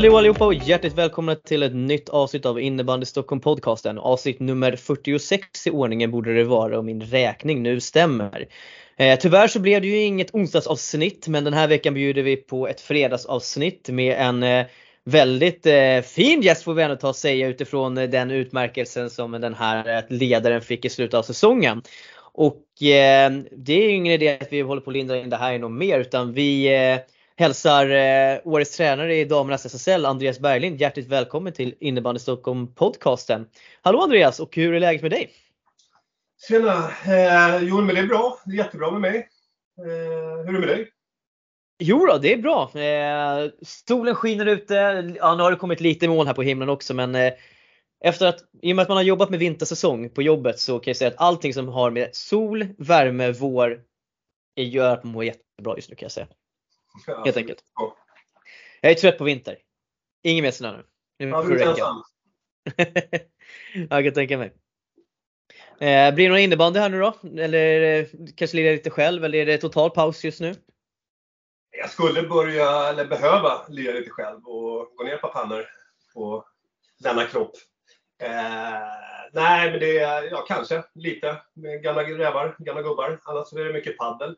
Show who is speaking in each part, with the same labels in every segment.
Speaker 1: Hallå allihopa och hjärtligt välkomna till ett nytt avsnitt av Innebandy Stockholm podcasten. Avsnitt nummer 46 i ordningen borde det vara om min räkning nu stämmer. Eh, tyvärr så blev det ju inget onsdagsavsnitt men den här veckan bjuder vi på ett fredagsavsnitt med en eh, väldigt eh, fin gäst får vi ändå ta och säga utifrån eh, den utmärkelsen som den här eh, ledaren fick i slutet av säsongen. Och eh, det är ju ingen idé att vi håller på att linda in det här i något mer utan vi hälsar eh, årets tränare i damernas SSL, Andreas Berglind, hjärtligt välkommen till Innebandy Stockholm podcasten. Hallå Andreas och hur är läget med dig?
Speaker 2: Tjena! Eh, jo men det är bra, det är jättebra med mig. Eh, hur är det med dig?
Speaker 1: Jo då, det är bra. Eh, solen skiner ute. Ja, nu har det kommit lite moln här på himlen också men eh, efter att, i och med att man har jobbat med vintersäsong på jobbet så kan jag säga att allting som har med sol, värme, vår gör att man mår jättebra just nu kan jag säga. Helt enkelt. Ja. Jag är trött på vinter. Ingen mer snö nu. Nu
Speaker 2: du är ensam.
Speaker 1: jag kan tänka mig. Eh, blir det någon innebandy här nu då? Eller kanske lira lite själv eller är det total paus just nu?
Speaker 2: Jag skulle börja, eller behöva, lira lite själv och gå ner på pannor på denna kropp. Eh, nej, men det är, ja kanske lite med gamla rävar, gamla gubbar. Annars är det mycket paddel.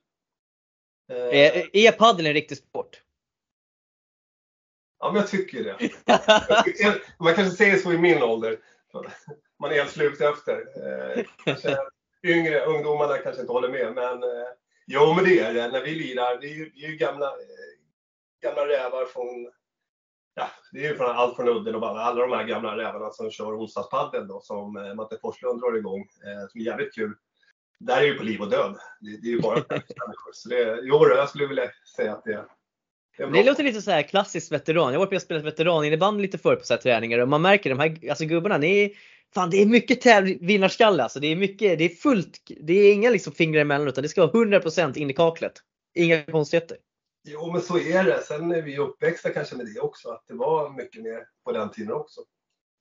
Speaker 1: Eh, är padel en riktig sport?
Speaker 2: Ja, men jag tycker det. Man kanske säger så i min ålder. Man är helt slut efter. Eh, kanske yngre ungdomarna kanske inte håller med, men eh, jo, men det är det. När vi lirar, det är ju, är gamla, gamla rävar från Ja, det är ju från allt från udden och alla, alla de här gamla rävarna som kör onsdagspadel då som Matte Forslund drar igång. som är jävligt kul där är ju på liv och död. Det, det är ju bara människor. Så det, jo, jag skulle vilja säga att det
Speaker 1: det, det låter lite så här klassiskt veteran. Jag har varit med och spelat veteraninnebandy lite förr på så här träningar och man märker de här alltså gubbarna, är, fan, det är mycket vinnarskalle alltså. Det är mycket, det är fullt, det är inga liksom fingrar emellan utan det ska vara 100% in i kaklet. Inga konstigheter.
Speaker 2: Jo men så är det. Sen är vi uppväxta kanske med det också, att det var mycket mer på den tiden också.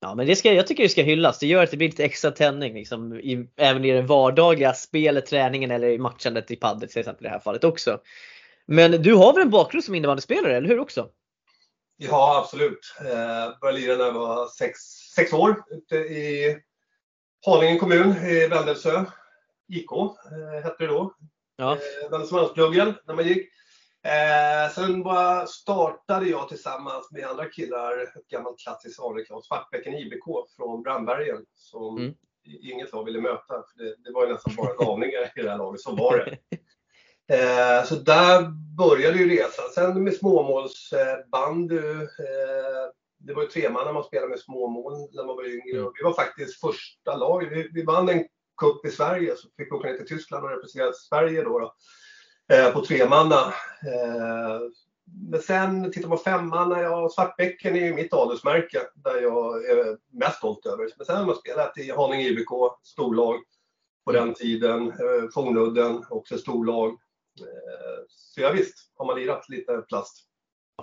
Speaker 1: Ja men det ska, jag tycker det ska hyllas. Det gör att det blir lite extra tändning liksom, i, även i det vardagliga spelet, träningen eller i matchandet i padel till exempel i det här fallet också. Men du har väl en bakgrund som innebandyspelare, eller hur också?
Speaker 2: Ja absolut. Eh, började lira när jag var sex, sex år ute i Haninge kommun i Vändelsö. IK eh, hette det då. Ja. Eh, Vändelsömanspluggen när man gick. Eh, sen bara startade jag tillsammans med andra killar ett gammalt klassiskt AIK, Svartbäcken IBK från Brandbergen som mm. inget lag ville möta. För det, det var ju nästan bara galningar i det här laget, så var det. Eh, så där började ju resan. Sen med småmålsbandy. Eh, det var ju tre man när man spelade med småmål när man var yngre. Mm. Vi var faktiskt första lag. Vi, vi vann en cup i Sverige så fick vi åka ner till Tyskland och representera Sverige då. då. Eh, på tremanna. Eh, men sen tittar man på femmanna, ja Svartbäcken är ju mitt adelsmärke där jag är mest stolt över. Men sen har man spelat i Haninge IBK, storlag på den tiden. Eh, Fornudden, också storlag. Så ja, visst har man lirat lite plast.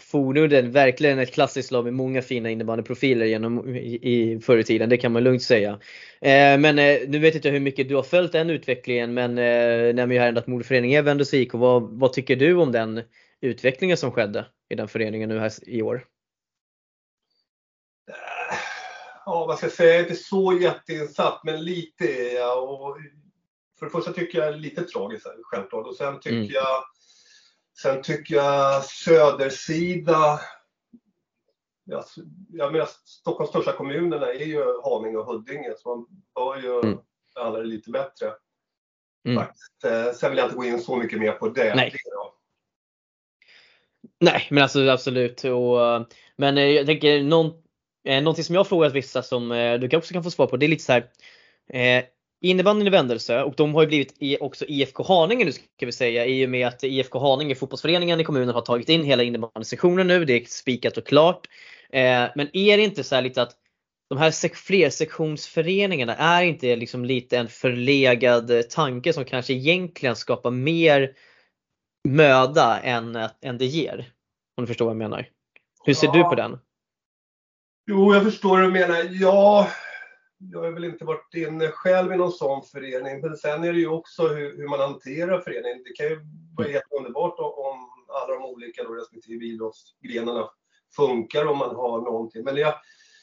Speaker 1: Fornudden, verkligen ett klassiskt lag med många fina innebandyprofiler genom i, förr i tiden, det kan man lugnt säga. Eh, men eh, nu vet inte jag hur mycket du har följt den utvecklingen men eh, nämner ju här att moderföreningen är Vendus IK. Vad, vad tycker du om den utvecklingen som skedde i den föreningen nu här i år?
Speaker 2: Ja, vad ska jag säga, jag är inte så jätteinsatt men lite är jag. Och för det första tycker jag är lite tragiskt självklart och sen tycker mm. jag Sen tycker jag södersida, ja, jag menar, Stockholms största kommunerna är ju Haninge och Huddinge så man bör ju mm. behandla det lite bättre. Mm. Eh, sen vill jag inte gå in så mycket mer på det.
Speaker 1: Nej, Nej men alltså absolut. Och, men eh, jag tänker någon, eh, någonting som jag har frågat vissa som du också kan få svar på. Det är lite så här. Innebandyn i Vändelse och de har ju blivit också IFK Haninge nu ska vi säga i och med att IFK Haninge, fotbollsföreningen i kommunen, har tagit in hela innebandysektionen nu. Det är spikat och klart. Eh, men är det inte så lite att de här flersektionsföreningarna är inte liksom lite en förlegad tanke som kanske egentligen skapar mer möda än, än det ger? Om du förstår vad jag menar. Hur ser ja. du på den?
Speaker 2: Jo, jag förstår vad du menar. Ja, jag har väl inte varit inne själv i någon sån förening. Men sen är det ju också hur, hur man hanterar föreningen. Det kan ju vara jätteunderbart om alla de olika då, respektive idrottsgrenarna funkar om man har någonting. Men jag,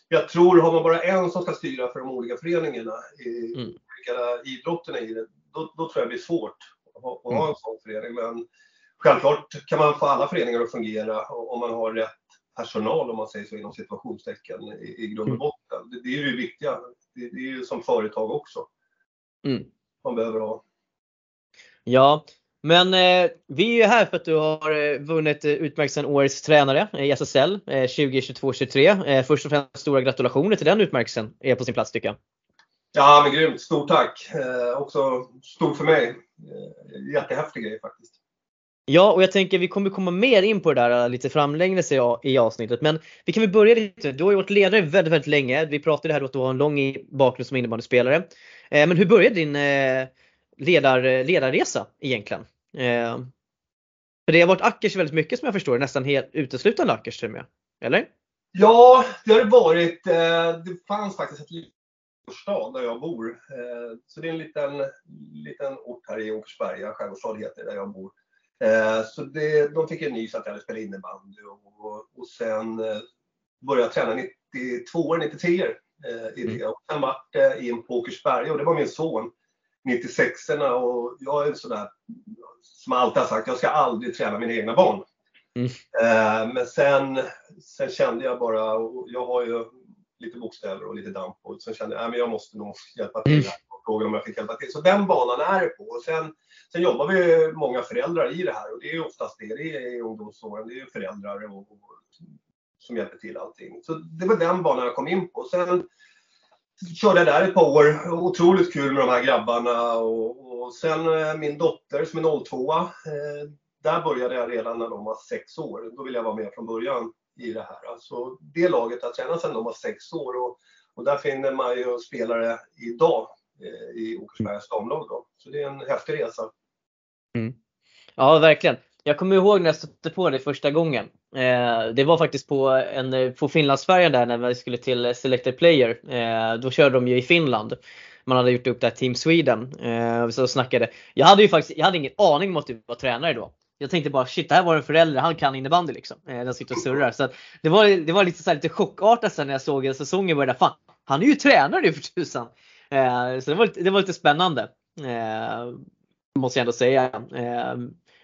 Speaker 2: jag tror, har man bara en som ska styra för de olika föreningarna i mm. olika idrotterna i det, då, då tror jag det blir svårt att ha, att ha en mm. sån förening. Men självklart kan man få alla föreningar att fungera om man har rätt personal om man säger så inom situationstecken i, i grund och mm. botten. Det, det är ju det viktiga. Det, det, är ju som företag också. Mm. Man behöver ha.
Speaker 1: Ja, men eh, vi är ju här för att du har eh, vunnit eh, utmärkelsen Årets tränare i SSL eh, 2022-23. Eh, först och främst stora gratulationer till den utmärkelsen är på sin plats tycker jag.
Speaker 2: Ja men grymt, stort tack! Eh, också stort för mig. Eh, jättehäftig grej faktiskt.
Speaker 1: Ja, och jag tänker vi kommer komma mer in på det där äh, lite framlängdes i, avsnittet. Men vi kan väl börja lite. Du har ju varit ledare väldigt, väldigt länge. Vi pratade här om att du har en lång bakgrund som innebandyspelare. Eh, men hur började din eh, ledar, ledarresa egentligen? Eh, för det har varit Ackers väldigt mycket som jag förstår nästan helt uteslutande Ackers till med. Eller?
Speaker 2: Ja, det har det varit. Eh, det fanns faktiskt ett litet stad där jag bor. Eh, så det är en liten, liten ort här i Åkersberga, skärgårdsstad heter det, där jag bor. Eh, så det, de fick en nys att jag hade spelat innebandy och, och, och sen eh, började jag träna 92 93 eh, i det. Mm. Och sen vart det in på Åkersberga och det var min son 96 och jag är en sån där som alltid har sagt, jag ska aldrig träna mina egna barn. Mm. Men sen, sen kände jag bara, jag har ju lite bokstäver och lite damp och sen kände jag att jag måste nog hjälpa till. Mm frågade om jag fick hjälpa till. Så den banan är det på. Och sen, sen jobbar vi många föräldrar i det här och det är oftast det det är i ungdomsåren. Det är föräldrar och, och, som hjälper till allting. Så det var den banan jag kom in på. Sen körde jag där ett par år. Otroligt kul med de här grabbarna och, och sen eh, min dotter som är 02 eh, där började jag redan när de var sex år. Då ville jag vara med från början i det här. Alltså det laget har tränat sedan de var sex år och, och där finner man ju spelare idag Eh, i Åkersbergs damlag. Då. Så det är en häftig resa.
Speaker 1: Mm. Ja, verkligen. Jag kommer ihåg när jag stötte på det första gången. Eh, det var faktiskt på, en, på Finlandsfärjan där när vi skulle till Selected Player. Eh, då körde de ju i Finland. Man hade gjort upp det här Team Sweden. Eh, så snackade. Jag hade ju faktiskt jag hade ingen aning om att du var tränare då. Jag tänkte bara shit, det här var en förälder, han kan innebandy liksom. Eh, den sitter och surrar. Så det, var, det var lite, så här, lite chockartat sen när jag såg säsongen började. Fan, han är ju tränare nu för tusan. Eh, så det var, det var lite spännande. Eh, måste jag ändå säga. Eh,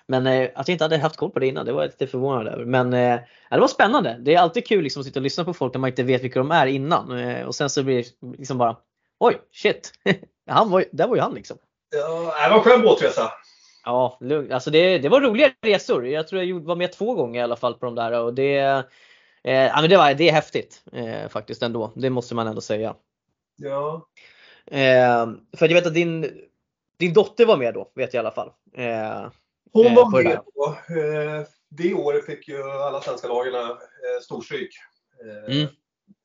Speaker 1: men att jag inte hade haft koll på det innan, det var jag lite förvånad över. Men det var spännande. Det är alltid kul liksom, att sitta och lyssna på folk när man inte vet vilka de är innan. Och sen så blir det liksom bara Oj, shit! han var, där var ju han liksom.
Speaker 2: Ja, det var en skön båtresa.
Speaker 1: Ja, lugnt. Alltså det, det var roliga resor. Jag tror jag var med två gånger i alla fall på de där. Och det, eh, det, var, det är häftigt eh, faktiskt ändå. Det måste man ändå säga.
Speaker 2: Ja.
Speaker 1: Eh, för jag vet att din, din dotter var med då, vet jag i alla fall. Eh,
Speaker 2: Hon eh, var med då. Eh, det året fick ju alla svenska lagen eh, storstryk. Mm.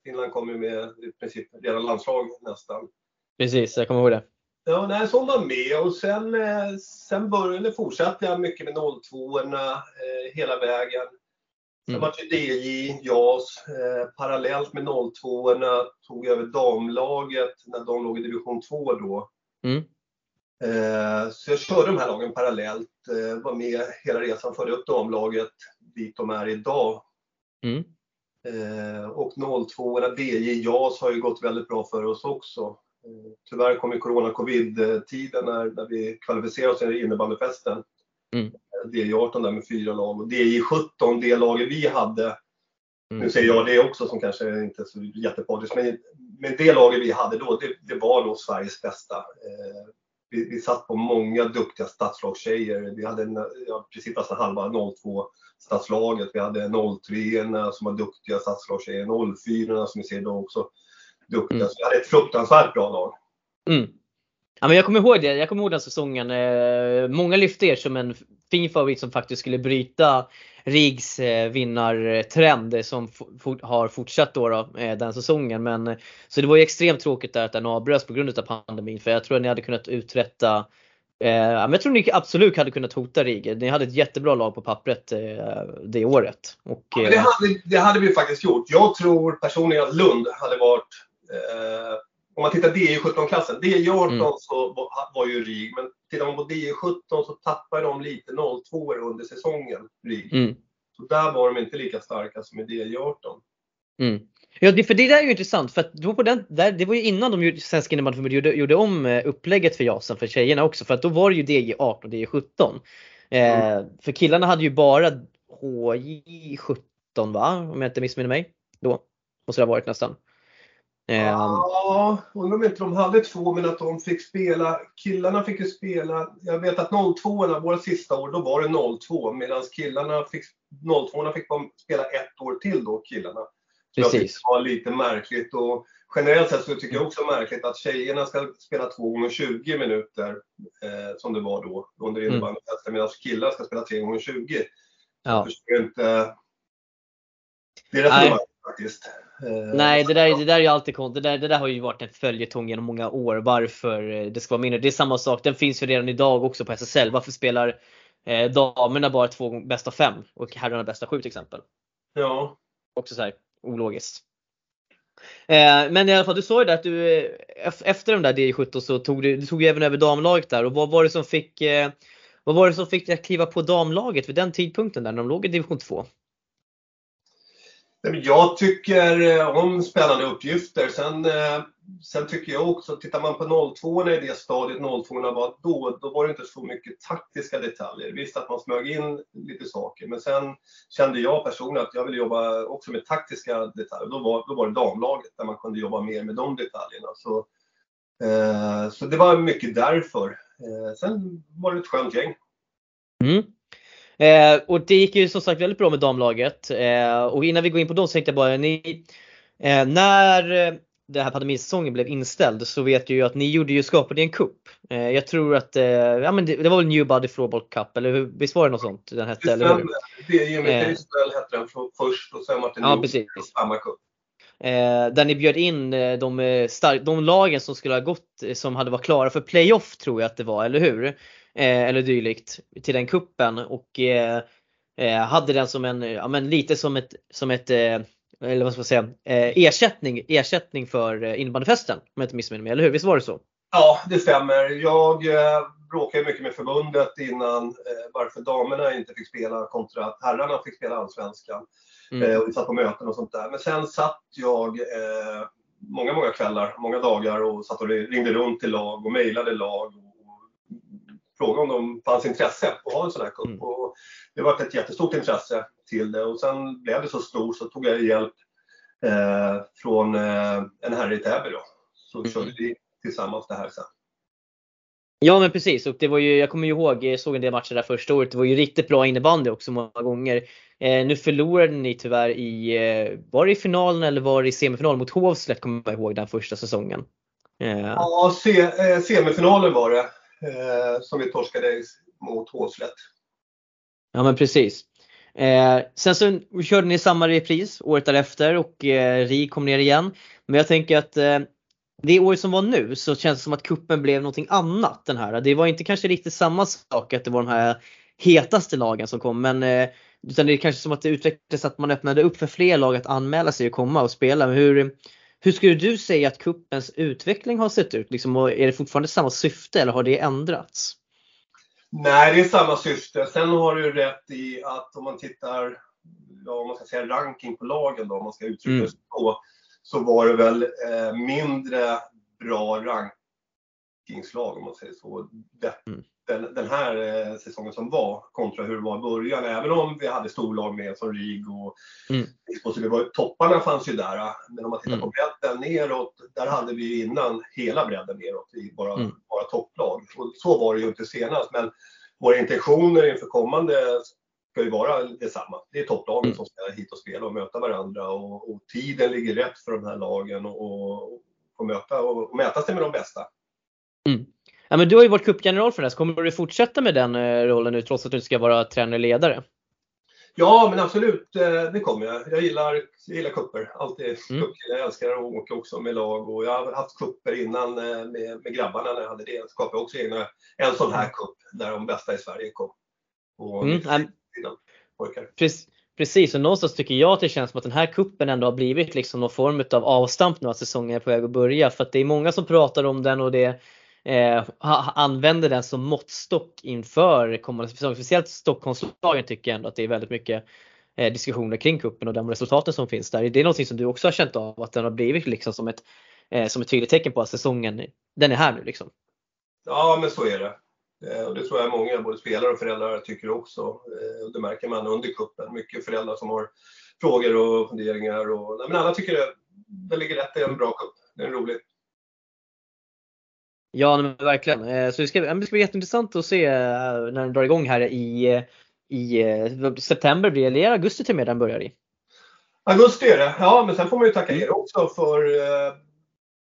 Speaker 2: Finland kom ju med i princip redan landslag nästan.
Speaker 1: Precis, jag kommer ihåg det.
Speaker 2: Ja, nej, så hon var med och sen, sen började, fortsatte jag mycket med 02 eh, hela vägen. Mm. var det DJ, JAS. Eh, parallellt med 02 tog jag över damlaget när de låg i division 2 då. Mm. Eh, så jag körde de här lagen parallellt. Eh, var med hela resan, förde upp damlaget dit de är idag. Mm. Eh, och 02 DJ, JAS har ju gått väldigt bra för oss också. Eh, tyvärr kom ju corona covid-tiden när, när vi kvalificerade oss till innebandyfesten. Mm. DJ18 där med fyra lag och DJ17, det laget vi hade, mm. nu säger jag det också som kanske inte är så jättepartiskt, men, men det laget vi hade då, det, det var nog Sveriges bästa. Eh, vi, vi satt på många duktiga stadslagstjejer. Vi hade en, ja, precis nästan halva 02 stadslaget. Vi hade 03 som var duktiga stadslagstjejer, 04 som vi ser då också duktiga. Mm. Så vi hade ett fruktansvärt bra lag.
Speaker 1: Mm. Ja, men jag kommer ihåg det. Jag kommer ihåg den säsongen. Eh, många lyfte er som en fin favorit som faktiskt skulle bryta Rigs vinnartrend som har fortsatt då, då den säsongen. Men, så det var ju extremt tråkigt där att den avbröts på grund av pandemin för jag tror att ni hade kunnat uträtta Eh, men jag tror ni absolut hade kunnat hota Riga. Ni hade ett jättebra lag på pappret eh, det året. Och,
Speaker 2: ja, det, hade, det hade vi faktiskt gjort. Jag tror personligen att Lund hade varit eh, om man tittar DI17-klassen, DI18 mm. så var ju RIG, men tittar man på DI17 så tappade de lite 02 under säsongen, RIG. Mm. Så där var de inte lika starka som i DI18.
Speaker 1: Mm. Ja, det, för det där är ju intressant för att då på den, där, det var ju innan de Svenska innebandyförbundet gjorde, gjorde om eh, upplägget för JASen för tjejerna också för att då var det ju DJ18 och DJ17. Eh, mm. För killarna hade ju bara HJ17 va? Om jag inte missminner mig. Då måste det ha varit nästan.
Speaker 2: Eh, ja, undrar om inte de hade två men att de fick spela, killarna fick ju spela, jag vet att 02 våra sista år, då var det 02 medan killarna fick, 02 fick spela ett år till då killarna. Precis. Jag tyckte var lite märkligt. Och generellt sett så tycker jag också märkligt att tjejerna ska spela 2 gånger 20 minuter eh, som det var då under innebandytestet mm. medan killar ska spela 3 gånger 20 ja. Jag förstår inte det resonemanget faktiskt.
Speaker 1: Eh, Nej, det där, det där är ju alltid konstigt. Det där, det där har ju varit en följetong genom många år varför eh, det ska vara mindre. Det är samma sak, den finns ju redan idag också på SSL. Varför spelar eh, damerna bara två bästa fem och herrarna bästa sju till exempel?
Speaker 2: Ja.
Speaker 1: Också så här ologiskt. Eh, men i alla fall, du sa ju där att du eh, efter de där D17 så tog du, du tog ju även över damlaget där och vad var det som fick eh, vad var det som fick dig att kliva på damlaget vid den tidpunkten där när de låg i division 2?
Speaker 2: Jag tycker eh, om spännande uppgifter. Sen eh, Sen tycker jag också, tittar man på 02 i det stadiet 02 var då, då var det inte så mycket taktiska detaljer. Visst att man smög in lite saker, men sen kände jag personligen att jag ville jobba också med taktiska detaljer. Då var, då var det damlaget där man kunde jobba mer med de detaljerna. Så, eh, så det var mycket därför. Eh, sen var det ett skönt gäng.
Speaker 1: Mm. Eh, och det gick ju som sagt väldigt bra med damlaget. Eh, och innan vi går in på dem så tänkte jag bara, ni, eh, när den här pandemisäsongen blev inställd så vet jag ju att ni gjorde ju, skapade en kupp. Eh, jag tror att, eh, ja men det, det var väl New Body Floorball Cup eller hur, visst var det något sånt den hette?
Speaker 2: eller hur? Det Jimmy eh, hette den först och sen var det ja, precis. samma cup.
Speaker 1: Eh, där ni bjöd in de, de lagen som skulle ha gått, som hade varit klara för playoff tror jag att det var, eller hur? Eh, eller dylikt, till den kuppen och eh, hade den som en, ja men lite som ett, som ett eller vad ska man säga, eh, ersättning, ersättning för eh, innebandyfesten om jag inte missminner mig, eller hur? Visst var det så?
Speaker 2: Ja, det stämmer. Jag eh, bråkade mycket med förbundet innan eh, varför damerna inte fick spela kontra att herrarna fick spela allsvenskan. Mm. Eh, och vi satt på möten och sånt där. Men sen satt jag eh, många, många kvällar, många dagar och satt och ringde runt till lag och mejlade lag. Frågade om de fanns intresse att ha en sån här cup. Mm. Och det var ett jättestort intresse till det och sen blev det så stort så tog jag hjälp eh, från eh, en herre i Täby då. Så mm. körde vi tillsammans det här sen.
Speaker 1: Ja men precis och det var ju, jag kommer ju ihåg, jag såg en del matcher där första året, det var ju riktigt bra innebandy också många gånger. Eh, nu förlorade ni tyvärr i, eh, var det i finalen eller var det i semifinal mot Hovslätt kommer jag ihåg den första säsongen?
Speaker 2: Eh. Ja, se, eh, semifinalen var det eh, som vi torskade mot Hovslätt.
Speaker 1: Ja men precis. Eh, sen så körde ni samma repris året därefter och eh, RIG kom ner igen. Men jag tänker att eh, det år som var nu så känns det som att kuppen blev någonting annat den här. Det var inte kanske riktigt samma sak att det var de här hetaste lagen som kom men eh, utan det är kanske som att det utvecklades att man öppnade upp för fler lag att anmäla sig och komma och spela. Men hur, hur skulle du säga att kuppens utveckling har sett ut? Liksom, är det fortfarande samma syfte eller har det ändrats?
Speaker 2: Nej, det är samma syfte. Sen har du rätt i att om man tittar, ja, om man ska säga ranking på lagen då, om man ska uttrycka mm. så, så var det väl eh, mindre bra rankingslag om man säger så. Det, mm. Den, den, här eh, säsongen som var kontra hur det var i början. Även om vi hade storlag med som RIG och mm. så det var, topparna fanns ju där. Men om man tittar mm. på bredden neråt, där hade vi innan hela bredden neråt i bara, mm. bara topplag. Och så var det ju inte senast. Men våra intentioner inför kommande ska ju vara detsamma. Det är topplagen mm. som ska hit och spela och möta varandra och, och tiden ligger rätt för de här lagen och, och, och möta och, och mäta sig med de bästa.
Speaker 1: Mm. Ja, men du har ju varit cupgeneral för det här, kommer du fortsätta med den eh, rollen nu trots att du inte ska vara tränare ledare?
Speaker 2: Ja, men absolut, eh, det kommer jag. Jag gillar, jag gillar kupper. Alltid mm. Jag älskar att åka också med lag och jag har haft kupper innan eh, med, med grabbarna när jag hade det. Så skapade jag också egna, en sån här kupp där de bästa i Sverige kom. Och mm.
Speaker 1: Precis. Precis, och någonstans tycker jag att det känns som att den här kuppen ändå har blivit liksom någon form av avstamp nu att säsongen är på väg att börja. För att det är många som pratar om den och det eh, använder den som måttstock inför kommande säsong. Speciellt Stockholmslagen tycker jag ändå att det är väldigt mycket eh, diskussioner kring kuppen och de resultaten som finns där. Det är någonting som du också har känt av att den har blivit liksom som ett, eh, som ett tydligt tecken på att säsongen, den är här nu liksom.
Speaker 2: Ja men så är det. Eh, och det tror jag många, både spelare och föräldrar, tycker också. Eh, det märker man under kuppen. Mycket föräldrar som har frågor och funderingar. Och, nej, men alla tycker det, det ligger rätt, det är en bra kupp. Det är roligt.
Speaker 1: Ja, men verkligen. Eh, så det ska, det ska bli jätteintressant att se när den drar igång här i, i september blir eller augusti till och med den börjar i?
Speaker 2: Augusti är det, ja men sen får man ju tacka er också för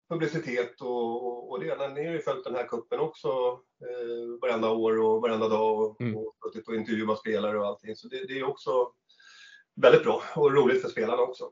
Speaker 2: publicitet och, och det. Ni har ju följt den här kuppen också eh, varenda år och varenda dag och, mm. och, och intervjuat spelare och allting. Så det, det, är också väldigt bra och roligt för spelarna också.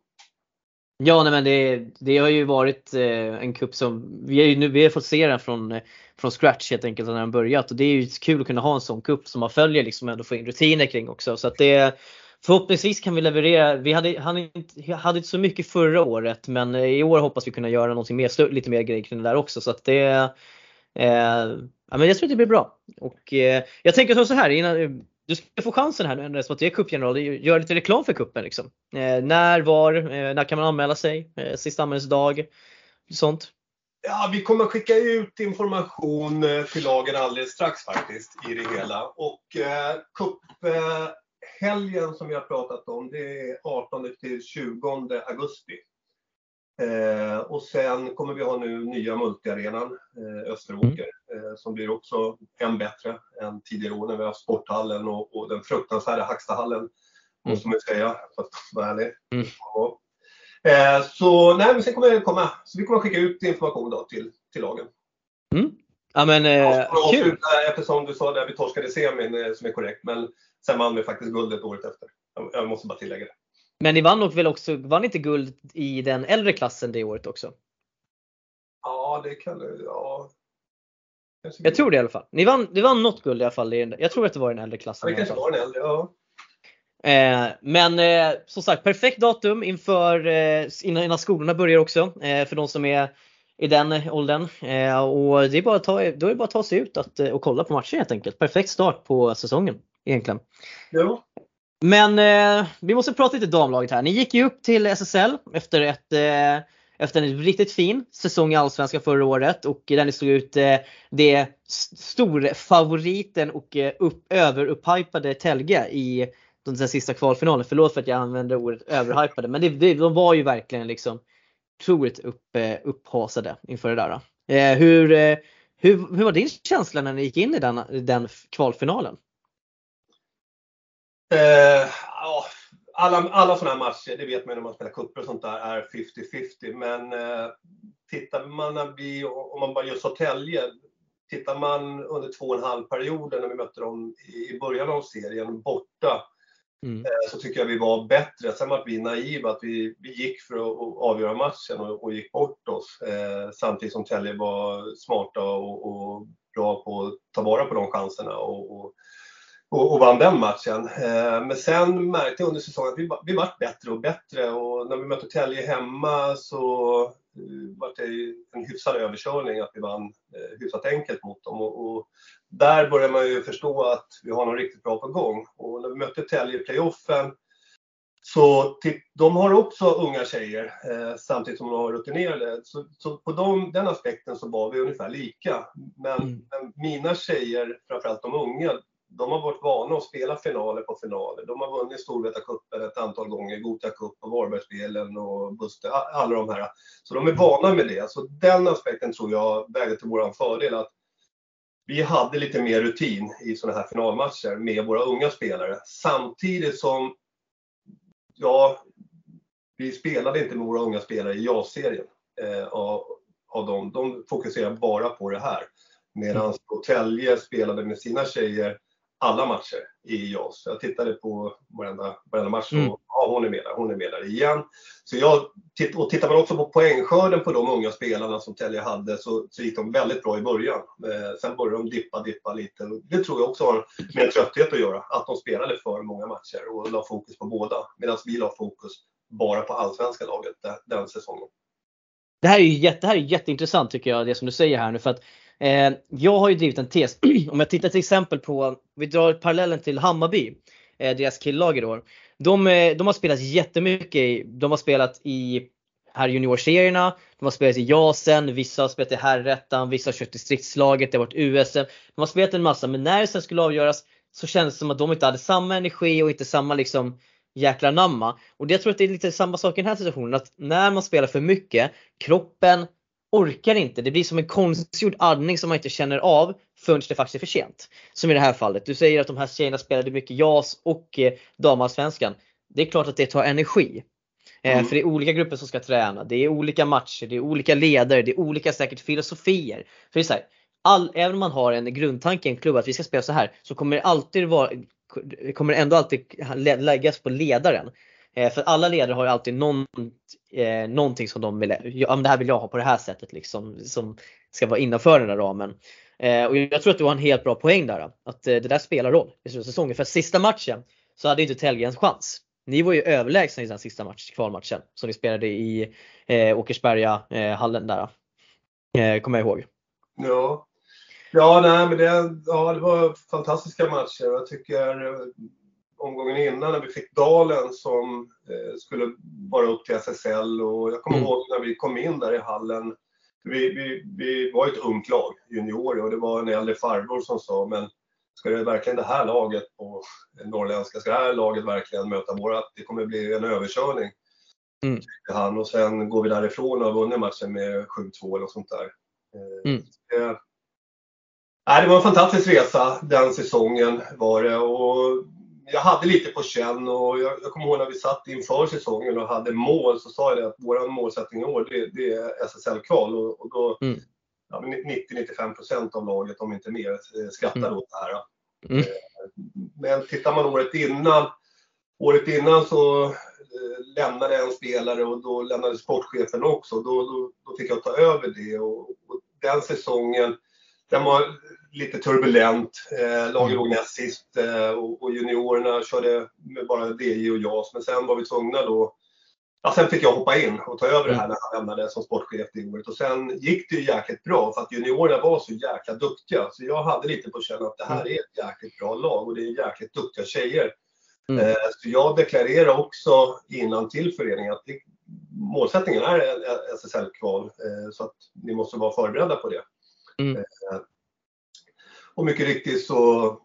Speaker 1: Ja, nej, men det, det har ju varit eh, en kupp som vi har, ju nu, vi har fått se den från, från scratch helt enkelt när den börjat och det är ju kul att kunna ha en sån kupp som man följer liksom ändå får in rutiner kring också. Så att det, Förhoppningsvis kan vi leverera. Vi hade, hade, inte, hade inte så mycket förra året men eh, i år hoppas vi kunna göra någonting mer, lite mer grejer kring det där också. Så att det, eh, ja, men jag tror att det blir bra. Och, eh, jag tänker så här, innan, du ska få chansen här nu eftersom att du är cupgeneral, gör lite reklam för kuppen. Liksom. Eh, när, var, eh, när kan man anmäla sig? Eh, sista anmälningsdag? Sånt.
Speaker 2: Ja, vi kommer skicka ut information eh, till lagen alldeles strax faktiskt i det hela. Och eh, cup, eh, helgen som vi har pratat om, det är 18 till 20 augusti. Eh, och sen kommer vi ha nu nya multiarenan, eh, Österåker, mm. eh, som blir också än bättre än tidigare år när vi har sporthallen och, och den fruktansvärda Hackstahallen, mm. måste man säga, för att vara ärlig. Mm. Eh, så nej, men sen kommer det komma, så vi kommer skicka ut information då till, till lagen.
Speaker 1: Mm. Ja men eh, kul!
Speaker 2: Eftersom du sa det, vi torskade semin eh, som är korrekt, men Sen vann vi faktiskt guldet året efter. Jag måste bara tillägga det.
Speaker 1: Men ni vann nog väl också, vann inte guld i den äldre klassen det året också?
Speaker 2: Ja, det kan ja.
Speaker 1: Jag tror det i alla fall. Ni vann, ni vann något guld i alla fall. Jag tror att det var den äldre klassen.
Speaker 2: Ja, det kanske var den äldre, ja.
Speaker 1: Eh, men eh, som sagt, perfekt datum inför eh, innan, innan skolorna börjar också. Eh, för de som är i den åldern. Eh, och det är bara att ta, då är det bara att ta sig ut att, och kolla på matchen helt enkelt. Perfekt start på säsongen egentligen.
Speaker 2: Ja.
Speaker 1: Men eh, vi måste prata lite damlaget här. Ni gick ju upp till SSL efter, ett, eh, efter en riktigt fin säsong i Allsvenskan förra året och där ni stod ut eh, det storfavoriten och eh, upp, överupphajpade Telge i den sista kvalfinalen. Förlåt för att jag använder ordet överhypade men det, det, de var ju verkligen liksom otroligt upp, eh, upphasade inför det där. Eh, hur, eh, hur, hur var din känsla när ni gick in i den, den kvalfinalen?
Speaker 2: Eh, alla, alla sådana här matcher, det vet man när man spelar cuper och sånt där, är 50-50. Men eh, tittar man när vi, om man bara gör Södertälje, tittar man under två och en halv perioden när vi mötte dem i början av serien borta, mm. eh, så tycker jag vi var bättre. Sen var vi naiva, att vi, vi gick för att avgöra matchen och, och gick bort oss. Eh, samtidigt som Tälje var smarta och, och, bra på att ta vara på de chanserna. och, och och, och vann den matchen. Eh, men sen märkte jag under säsongen att vi, vi vart bättre och bättre och när vi mötte Tälje hemma så uh, var det en hyfsad överkörning att vi vann uh, hyfsat enkelt mot dem. Och, och, där börjar man ju förstå att vi har något riktigt bra på gång. Och när vi mötte Tälje i playoffen så de har också unga tjejer eh, samtidigt som de har rutinerade. Så, så på dem, den aspekten så var vi ungefär lika. Men, mm. men mina tjejer, framförallt de unga, de har varit vana att spela finaler på finaler. De har vunnit Storvreta-cupen ett antal gånger, Gothia Cup och Varbergsspelen och Buster, alla de här. Så de är vana med det. Så den aspekten tror jag vägde till vår fördel. Att vi hade lite mer rutin i sådana här finalmatcher med våra unga spelare. Samtidigt som, ja, vi spelade inte med våra unga spelare i JAS-serien. Eh, av, av dem. De fokuserar bara på det här. Medan Tälje spelade med sina tjejer alla matcher i JAS. Jag tittade på varenda, varenda match och mm. ja, hon är med där, hon är med där igen. Så jag, och tittar man också på poängskörden på de unga spelarna som Telge hade så, så gick de väldigt bra i början. Eh, sen började de dippa, dippa lite. Det tror jag också har med trötthet att göra, att de spelade för många matcher och la fokus på båda. Medan vi la fokus bara på allsvenska laget den, den säsongen.
Speaker 1: Det här är ju jätte, det här är jätteintressant tycker jag, det som du säger här nu. För att Eh, jag har ju drivit en tes. Om jag tittar till exempel på, vi drar parallellen till Hammarby, eh, deras killag i år. De, eh, de har spelat jättemycket, i, de har spelat i här juniorserierna, de har spelat i JASen, vissa har spelat i herrettan, vissa har kört distriktslaget, det har varit USM. De har spelat en massa men när det sen skulle avgöras så kändes det som att de inte hade samma energi och inte samma liksom jäkla namma. Och jag tror att det är lite samma sak i den här situationen, att när man spelar för mycket, kroppen orkar inte. Det blir som en konstgjord andning som man inte känner av förrän det faktiskt är för sent. Som i det här fallet. Du säger att de här tjejerna spelade mycket JAS och eh, damallsvenskan. Det är klart att det tar energi. Eh, mm. För det är olika grupper som ska träna, det är olika matcher, det är olika ledare, det är olika säkert filosofier. För det är så här, all, även om man har en grundtanke i en klubb att vi ska spela så här så kommer det alltid vara, kommer det ändå alltid läggas på ledaren. Eh, för alla ledare har ju alltid någon, eh, någonting som de vill, ja men det här vill jag ha på det här sättet liksom, som ska vara innanför den där ramen. Eh, och jag tror att du har en helt bra poäng där, att eh, det där spelar roll i säsongen. För sista matchen så hade inte Telge en chans. Ni var ju överlägsna i den sista match, kvalmatchen som ni spelade i eh, Åkersberga eh, hallen där. Eh, kommer jag ihåg.
Speaker 2: Ja. Ja, nej, men det, ja, det var fantastiska matcher. Jag tycker omgången innan när vi fick Dalen som eh, skulle vara upp till SSL och jag kommer mm. ihåg när vi kom in där i hallen. Vi, vi, vi var ett ungt lag, juniorer, och det var en äldre farbror som sa men ska det verkligen det här laget på norrländska, ska det här laget verkligen möta våra, det kommer bli en överkörning. Mm. Han och sen går vi därifrån och har vunnit matchen med 7-2 eller sånt där. Eh, mm. Det, nej, det var en fantastisk resa den säsongen var det och jag hade lite på känn och jag, jag kommer ihåg när vi satt inför säsongen och hade mål så sa jag det att vår målsättning i år det, det är SSL-kval och, och, då mm. ja, 90-95% av laget, om inte mer, eh, skrattade mm. åt det här. Mm. Eh, men tittar man året innan, året innan så eh, lämnade en spelare och då lämnade sportchefen också. Då, då, då fick jag ta över det och, och den säsongen den var lite turbulent. Eh, laget mm. låg näst sist eh, och, och, juniorerna körde med bara DJ och JAS. Men sen var vi tvungna då Ja, sen fick jag hoppa in och ta över det här mm. när han lämnade som sportchef det året. Och sen gick det ju jäkligt bra för att juniorerna var så jäkla duktiga. Så jag hade lite på känn att det här mm. är ett jäkligt bra lag och det är jäkligt duktiga tjejer. Mm. Eh, så jag deklarerade också innan till föreningen att målsättningen är SSL-kval. Eh, så att ni måste vara förberedda på det. Mm. Eh, och mycket riktigt så,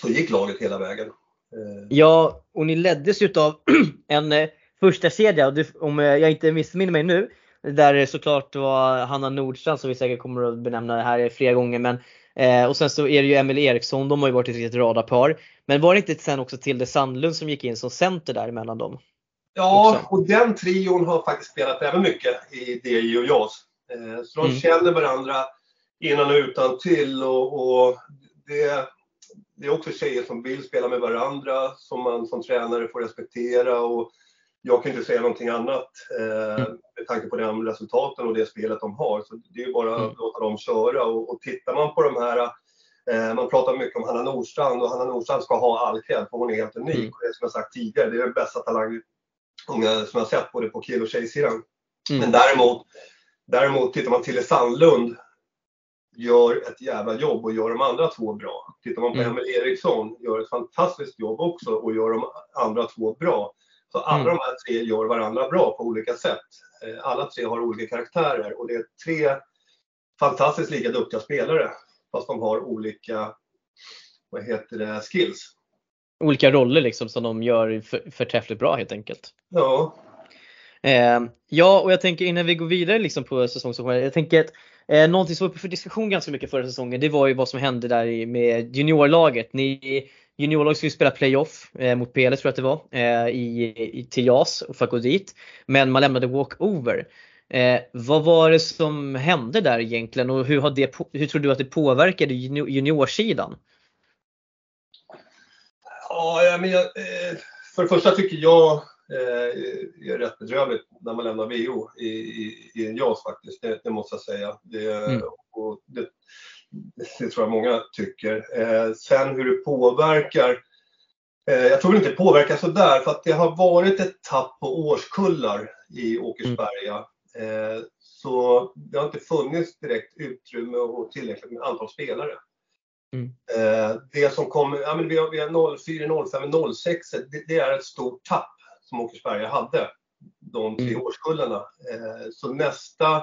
Speaker 2: så gick laget hela vägen.
Speaker 1: Eh, ja, och ni leddes utav en eh, första kedja om jag inte missminner mig nu. Där såklart var Hanna Nordstrand som vi säkert kommer att benämna det här flera gånger. Men, eh, och sen så är det ju Emelie Eriksson, de har ju varit ett riktigt radarpar. Men var det inte sen också Tilde Sandlund som gick in som center där emellan dem?
Speaker 2: Ja, också? och den trion har faktiskt spelat även mycket i DJ och JAS. Så de mm. känner varandra innan och utan till och, och det, det, är också tjejer som vill spela med varandra som man som tränare får respektera och jag kan inte säga någonting annat eh, mm. med tanke på de resultaten och det spelet de har. Så det är bara mm. att låta dem köra och, och tittar man på de här eh, man pratar mycket om Hanna Nordstrand och Hanna Nordstrand ska ha all cred för hon är helt unik. Mm. Och det som jag sagt tidigare, det är den bästa talang som jag sett både på kill och tjejsidan. Mm. Men däremot, däremot tittar man till Sandlund gör ett jävla jobb och gör de andra två bra. Tittar man på mm. Emil Eriksson, gör ett fantastiskt jobb också och gör de andra två bra. Så alla mm. de här tre gör varandra bra på olika sätt. Eh, alla tre har olika karaktärer och det är tre fantastiskt lika duktiga spelare fast de har olika vad heter det, skills.
Speaker 1: Olika roller liksom som de gör för, förträffligt bra helt enkelt.
Speaker 2: Ja.
Speaker 1: Eh, ja, och jag tänker innan vi går vidare liksom på säsongsuppehållet. Jag tänker att Eh, någonting som var uppe för diskussion ganska mycket förra säsongen det var ju vad som hände där med juniorlaget. Ni juniorlaget skulle spela playoff eh, mot PL tror jag att det var eh, i, i, till JAS för att gå dit. Men man lämnade walkover. Eh, vad var det som hände där egentligen och hur, har det, hur tror du att det påverkade juniorsidan?
Speaker 2: Ja, men jag, eh, för det första tycker jag är rätt bedrövligt när man lämnar VO i, i, i en JAS faktiskt. Det, det, måste jag säga. Det, mm. och det, det, tror jag många tycker. Eh, sen hur det påverkar jag tror inte det påverkar sådär för att det har varit ett tapp på årskullar i Åkersberga. Mm. Så det har inte funnits direkt utrymme och tillräckligt med antal spelare. Mm. Eh, det som kommer, ja men vi har, vi har 04, 05, 06, det, det, är ett stort tapp som Åkersberga hade, de tre mm. årskullarna. Eh, så nästa,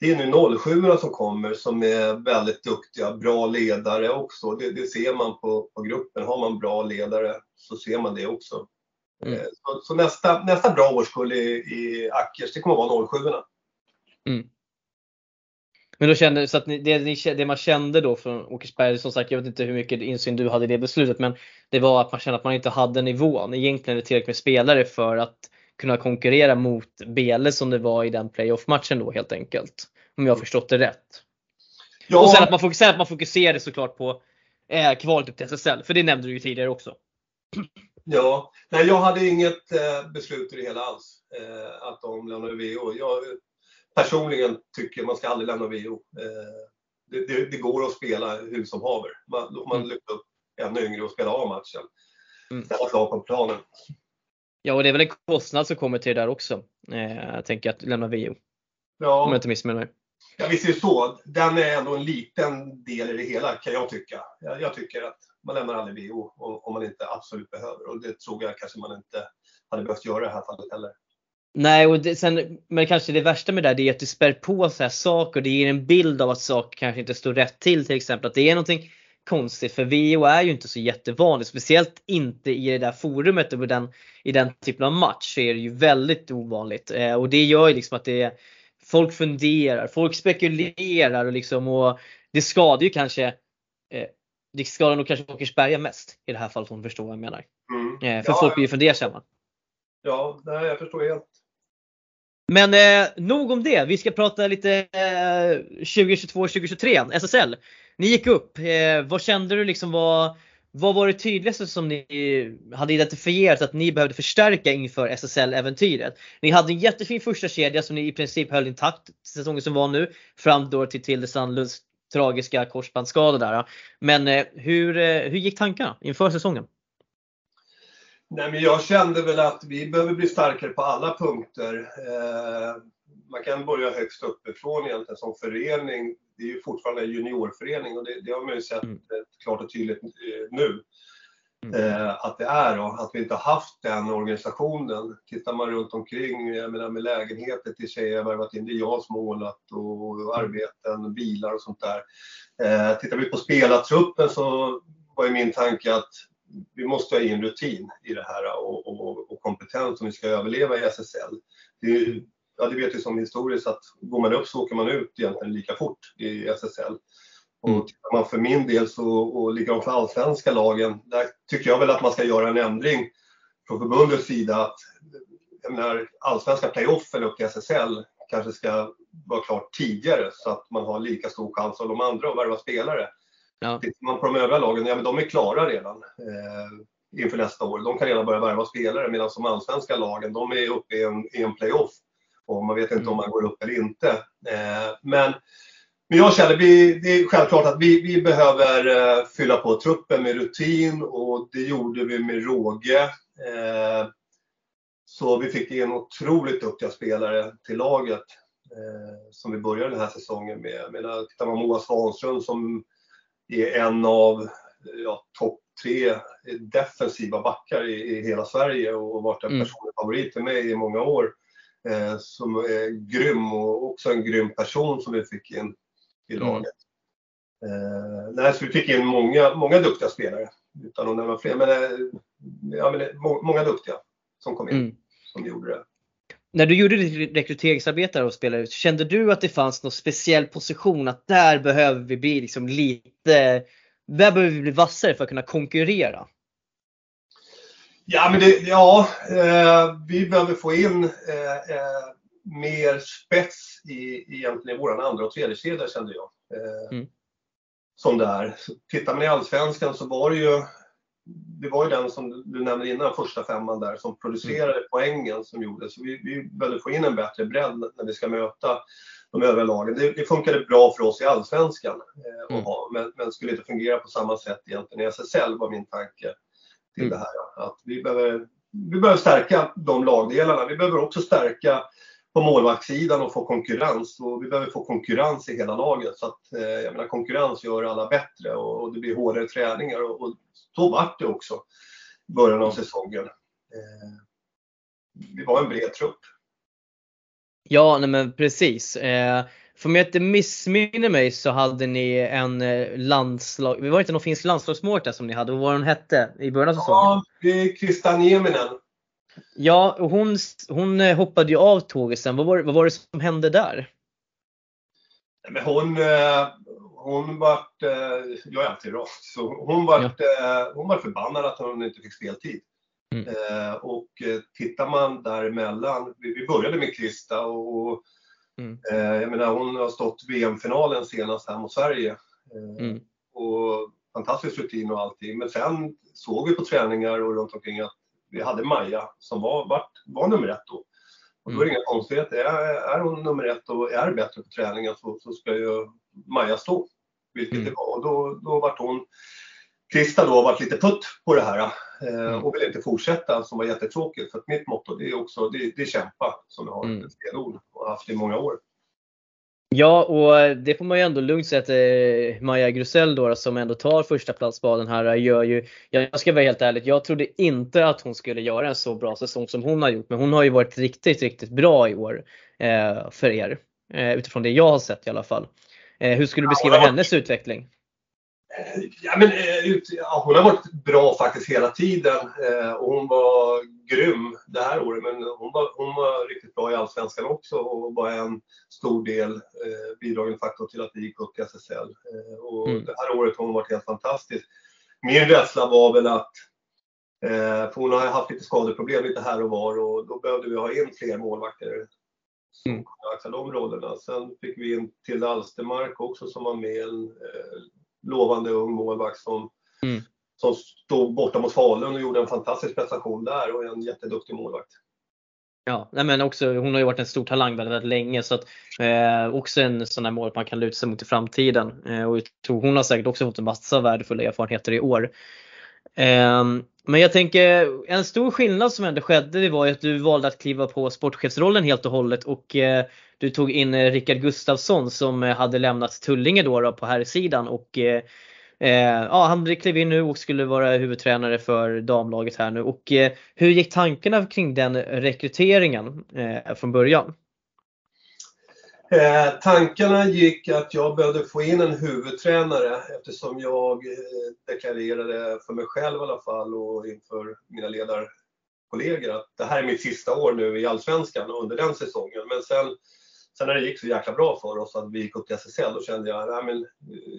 Speaker 2: det är nu 07 som kommer som är väldigt duktiga, bra ledare också. Det, det ser man på, på, gruppen, har man bra ledare så ser man det också. Mm. Eh, så, så, nästa, nästa bra årskull i, i Ackers, det kommer att vara 07 mm.
Speaker 1: Men då kände, så att det, det, man kände då från Åkersberga, som sagt jag vet inte hur mycket insyn du hade i det beslutet men det var att man kände att man inte hade nivån, egentligen tillräckligt med spelare för att kunna konkurrera mot Bele som det var i den playoff-matchen då helt enkelt. Om jag har förstått det rätt. Ja. Och sen att man, fokuserade, att man fokuserade såklart på eh, kvalet upp till SSL, för det nämnde du ju tidigare också.
Speaker 2: Ja, nej jag hade inget eh, beslut i det hela alls. Eh, att de lämnade VO. Jag, personligen tycker man ska aldrig lämna VO. Eh, det, det, det, går att spela hur som haver. Man, man mm. lyfter upp ännu yngre och spela av matchen. Mm. Ställa slag på planen.
Speaker 1: Ja, och det är väl en kostnad som kommer till det där också. Eh, jag tänker att lämna VO. Ja. Om jag inte missminner mig.
Speaker 2: Ja, visst är det så. Den är ändå en liten del i det hela kan jag tycka. Jag, jag tycker att man lämnar aldrig VO om, man inte absolut behöver och det tror jag kanske man inte hade behövt göra i det här fallet heller.
Speaker 1: Nej, och det, sen, men kanske det värsta med det där är att det spär på så här saker. Det ger en bild av att saker kanske inte står rätt till. Till exempel att det är någonting konstigt. För VO är ju inte så jättevanligt. Speciellt inte i det där forumet och den, i den typen av match så är det ju väldigt ovanligt. Eh, och det gör ju liksom att det folk funderar, folk spekulerar och liksom och det skadar ju kanske eh, det skadar nog kanske Åkersberga mest i det här fallet om du förstår vad jag menar. Mm. Eh, för ja, folk blir ju fundersamma.
Speaker 2: Ja, nej, jag förstår helt.
Speaker 1: Men eh, nog om det. Vi ska prata lite eh, 2022-2023, SSL. Ni gick upp. Eh, vad kände du liksom var, vad var det tydligaste som ni hade identifierat att ni behövde förstärka inför SSL-äventyret? Ni hade en jättefin första kedja som ni i princip höll intakt säsongen som var nu. Fram då till Tilde Sandlunds tragiska korsbandsskada där. Men eh, hur, eh, hur gick tankarna inför säsongen?
Speaker 2: Nej, men jag kände väl att vi behöver bli starkare på alla punkter. Eh, man kan börja högst uppifrån egentligen som förening. Det är ju fortfarande en juniorförening och det, det har man ju sett mm. klart och tydligt eh, nu. Mm. Eh, att det är då, att vi inte har haft den organisationen. Tittar man runt omkring, jag menar med lägenheter till tjejer jag värvat in, det är jag som har målat och, och arbeten, bilar och sånt där. Eh, tittar vi på spelartruppen så var ju min tanke att vi måste ha in rutin i det här och, och, och kompetens om vi ska överleva i SSL. Det, ja, det vet vi som historiskt att går man upp så åker man ut egentligen lika fort i SSL. Och mm. tittar man för min del så, och likadant för allsvenska lagen, där tycker jag väl att man ska göra en ändring från förbundets sida att menar, allsvenska playoffen upp till SSL kanske ska vara klart tidigare så att man har lika stor chans som de andra att värva spelare. Ja. Tittar man på de övriga lagen, ja men de är klara redan eh, inför nästa år. De kan redan börja värva spelare medan de allsvenska lagen, de är uppe i en, i en playoff. Och man vet inte mm. om man går upp eller inte. Eh, men, men jag känner, vi, det är självklart att vi, vi behöver eh, fylla på truppen med rutin och det gjorde vi med råge. Eh, så vi fick in otroligt duktiga spelare till laget eh, som vi började den här säsongen med. Jag tittar man Moa Svanström som är en av ja, topp tre defensiva backar i, i, hela Sverige och varit en mm. personlig favorit för mig i många år. Eh, som är grym och också en grym person som vi fick in i mm. laget. Mm. Eh, så vi fick in många, många duktiga spelare, utan att nämna fler, men, eh, ja, men många duktiga som kom in, mm. som gjorde det.
Speaker 1: När du gjorde ditt rekryteringsarbete och spelare, kände du att det fanns någon speciell position att där behöver vi bli liksom lite, där behöver vi bli vassare för att kunna konkurrera?
Speaker 2: Ja, men det, ja eh, vi behöver få in eh, eh, mer spets i egentligen våran andra och tredje kedja kände jag. Eh, mm. Som där. Tittar man i Allsvenskan så var det ju det var ju den som du nämnde innan, första femman där, som producerade mm. poängen som gjordes. Så vi, vi behövde få in en bättre bredd när vi ska möta de övriga lagen. Det, det funkade bra för oss i Allsvenskan, eh, mm. ha, men, men skulle inte fungera på samma sätt egentligen i SSL var min tanke till mm. det här. Att vi behöver, vi behöver stärka de lagdelarna. Vi behöver också stärka på målvaktssidan och få konkurrens. Och vi behöver få konkurrens i hela laget. Så att, eh, jag menar, konkurrens gör alla bättre och, och det blir hårdare träningar. Och, och så vart det också i början av säsongen. Eh, vi var en bred trupp.
Speaker 1: Ja, nej men precis. Eh, för om jag inte missminner mig så hade ni en eh, landslag, det var inte någon finsk landslagsmålvakt som ni hade, vad var hon hette i början av säsongen?
Speaker 2: Ja, det är Krista Nieminen.
Speaker 1: Ja, och hon, hon eh, hoppade ju av tåget sen. Vad var, vad var det som hände där?
Speaker 2: Men hon, eh, hon vart, jag är alltid rak, så hon vart, ja. hon var förbannad att hon inte fick speltid. Mm. Och tittar man däremellan, vi började med Krista och Mm. Jag menar, hon har stått VM-finalen senast här mot Sverige. Mm. Och fantastisk rutin och allting. Men sen såg vi på träningar och runt omkring att vi hade Maja som var, var, var nummer ett då. Och då är det mm. inga konstigheter. Är, är hon nummer ett och är bättre på träningen så, så ska ju Maja stå. Vilket mm. det var. Och då, då vart hon Krista då har varit lite putt på det här eh, mm. och vill inte fortsätta som var jättetråkigt. För att mitt motto det är också det, det är kämpa som jag har mm. ett stenord och haft i många år.
Speaker 1: Ja, och det får man ju ändå lugnt säga att eh, Maja Grusell då, som ändå tar första platsbaden här gör ju, jag ska vara helt ärlig, jag trodde inte att hon skulle göra en så bra säsong som hon har gjort. Men hon har ju varit riktigt, riktigt bra i år eh, för er. Eh, utifrån det jag har sett i alla fall. Eh, hur skulle du beskriva ja, hennes utveckling?
Speaker 2: Ja, men, eh, ja, hon har varit bra faktiskt hela tiden eh, och hon var grym det här året. Men hon var, hon var riktigt bra i Allsvenskan också och var en stor del, eh, bidragande faktor till att vi gick upp till SSL. Eh, och mm. Det här året har hon varit helt fantastisk. Min rädsla var väl att eh, för hon har haft lite skadeproblem lite här och var och då behövde vi ha in fler målvakter som mm. axla de rollerna. Sen fick vi in Tilde Alstermark också som var med. En, eh, lovande ung målvakt som, mm. som stod borta mot Falun och gjorde en fantastisk prestation där och är en jätteduktig målvakt.
Speaker 1: Ja, men också, hon har ju varit en stor talang väldigt, väldigt länge så att eh, också en sån här mål man kan luta sig mot i framtiden. Eh, och jag tror hon har säkert också fått en massa värdefulla erfarenheter i år. Ehm, men jag tänker en stor skillnad som ändå skedde det var ju att du valde att kliva på sportchefsrollen helt och hållet och eh, du tog in eh, Rickard Gustafsson som eh, hade lämnat Tullinge då, då på här sidan och ja, han klev in nu och skulle vara huvudtränare för damlaget här nu. Och hur gick tankarna kring den rekryteringen från början?
Speaker 2: Eh, tankarna gick att jag behövde få in en huvudtränare eftersom jag eh, deklarerade för mig själv i alla fall och inför mina ledarkollegor att det här är mitt sista år nu i Allsvenskan under den säsongen. Men sen Sen när det gick så jäkla bra för oss att vi gick upp till SSL, då kände jag att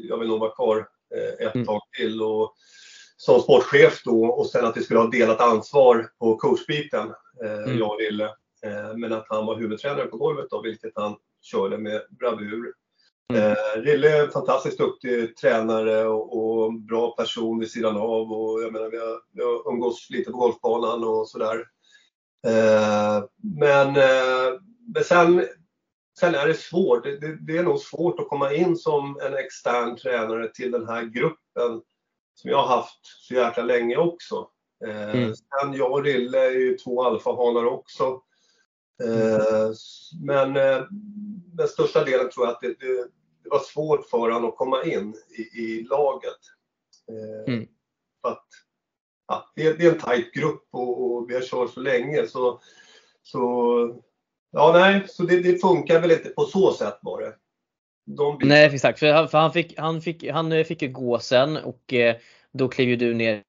Speaker 2: jag vill nog vara kvar eh, ett mm. tag till. Och som sportchef då och sen att vi skulle ha delat ansvar på coachbiten, eh, mm. jag och Rille. Eh, men att han var huvudtränare på golvet då, vilket han körde med bravur. Mm. Rille är en fantastiskt duktig tränare och, och, bra person vid sidan av och jag menar vi har, vi har umgås lite på golfbanan och sådär. men, men sen Sen är det svårt. Det, det, det, är nog svårt att komma in som en extern tränare till den här gruppen som jag har haft så jäkla länge också. Eh, mm. Sen jag och Rille är ju två alfahanar också. Eh, men eh, den största delen tror jag att det, det, var svårt för honom att komma in i, i laget. Eh, mm. att, ja, det, det, är en tajt grupp och, och vi har kört så länge så, så Ja, nej, så det, det, funkar väl inte på så sätt var det.
Speaker 1: De nej, exakt. För, han, för han, fick, han, fick, han fick ju gå sen och eh, då klev ju du ner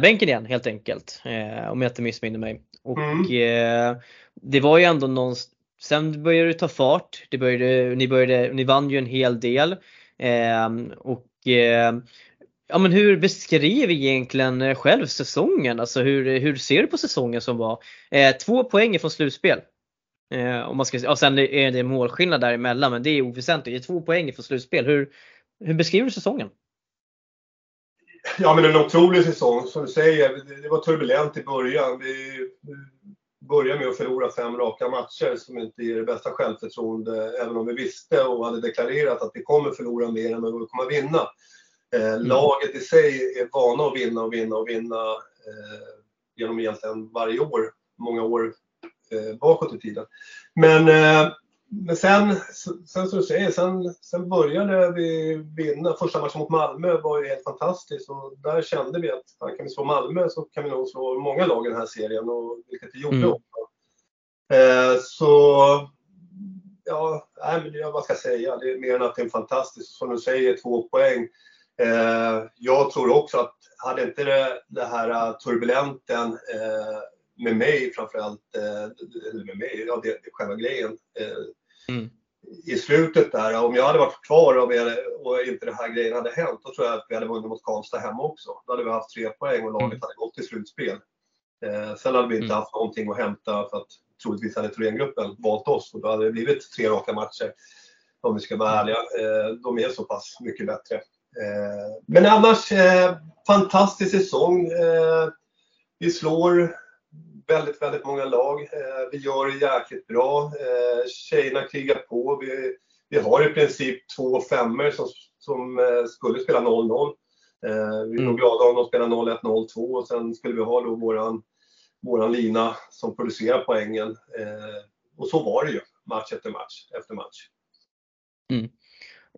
Speaker 1: bänken igen helt enkelt. Eh, om jag inte missminner mig. Och mm. eh, det var ju ändå någonstans Sen började det ta fart. Det började, ni, började, ni vann ju en hel del. Eh, och eh, Ja men hur beskriver egentligen eh, själv säsongen? Alltså hur, hur ser du på säsongen som var? Eh, två poäng från slutspel. Eh, om man ska, ja, sen är det målskillnad däremellan men det är oväsentligt. Det är två poäng från slutspel. Hur, hur beskriver du säsongen?
Speaker 2: Ja, men en otrolig säsong. Som du säger, det var turbulent i början. Vi började med att förlora fem raka matcher som inte ger det bästa självförtroende, även om vi visste och hade deklarerat att vi kommer förlora mer än vad vi kommer vinna. Eh, mm. Laget i sig är vana att vinna och vinna och vinna eh, genom egentligen varje år, många år eh, bakåt i tiden. Men eh, men sen, sen som du säger, sen, sen började vi vinna. Första matchen mot Malmö var ju helt fantastiskt och där kände vi att kan vi slå Malmö så kan vi nog slå många lag i den här serien och vilket vi gjorde mm. också. Eh, så ja, nej, men vad ska jag säga? Det är mer än att det är fantastiskt. Som du säger, två poäng. Eh, jag tror också att hade inte det, det här turbulenten eh, med mig framförallt, eh, eller med mig, ja det själva grejen. Eh, mm. I slutet där, om jag hade varit kvar och, hade, och inte den här grejen hade hänt, då tror jag att vi hade vunnit mot Karlstad hemma också. Då hade vi haft tre poäng och laget mm. hade gått till slutspel. Eh, sen hade vi inte mm. haft någonting att hämta för att troligtvis hade Thorengruppen valt oss och då hade det blivit tre raka matcher. Om vi ska vara ärliga. Eh, de är så pass mycket bättre. Eh, men annars, eh, fantastisk säsong. Eh, vi slår väldigt, väldigt många lag. Eh, vi gör det jäkligt bra. Eh, tjejerna krigar på. Vi, vi har i princip två femmer som, som eh, skulle spela 0-0. Vi är mm. glada om de spelar 0-1, 0-2 och sen skulle vi ha då våran, våran lina som producerar poängen. Och så var det ju match efter match efter match.
Speaker 1: Mm.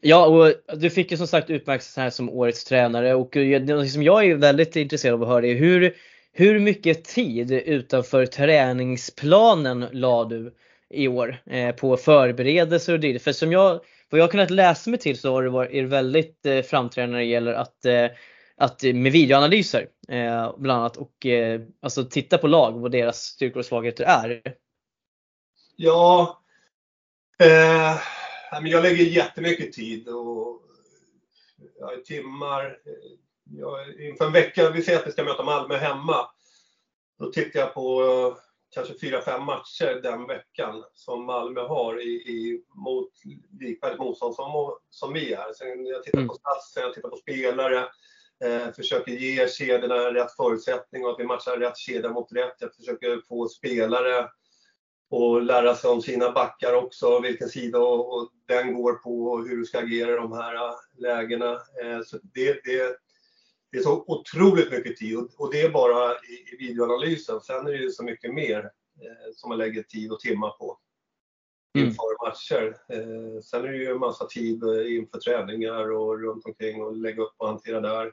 Speaker 1: Ja, och du fick ju som sagt utmärkelsen här som årets tränare och det som jag är väldigt intresserad av att höra är hur, hur mycket tid utanför träningsplanen la du i år eh, på förberedelser och dylikt? För som jag, vad jag har kunnat läsa mig till så har du varit väldigt eh, framträdande när det gäller att, eh, att med videoanalyser eh, bland annat och eh, alltså titta på lag vad deras styrkor och svagheter är.
Speaker 2: Ja, eh, jag lägger jättemycket tid och ja, timmar jag, inför en vecka, vi säger att vi ska möta Malmö hemma. Då tittar jag på uh, kanske fyra, fem matcher den veckan som Malmö har i, i mot likvärdigt motstånd som, som vi är. Sen jag tittar mm. på statsen, jag tittar på spelare, eh, försöker ge kedjorna rätt förutsättning och att vi matchar rätt kedja mot rätt. Jag försöker få spelare och lära sig om sina backar också, vilken sida och, och den går på och hur du ska agera i de här äh, lägena. Eh, så det, det, det är så otroligt mycket tid och det är bara i, videoanalysen. Sen är det ju så mycket mer eh, som man lägger tid och timmar på mm. inför matcher. Eh, sen är det ju en massa tid eh, inför träningar och runt omkring och lägga upp och hantera där.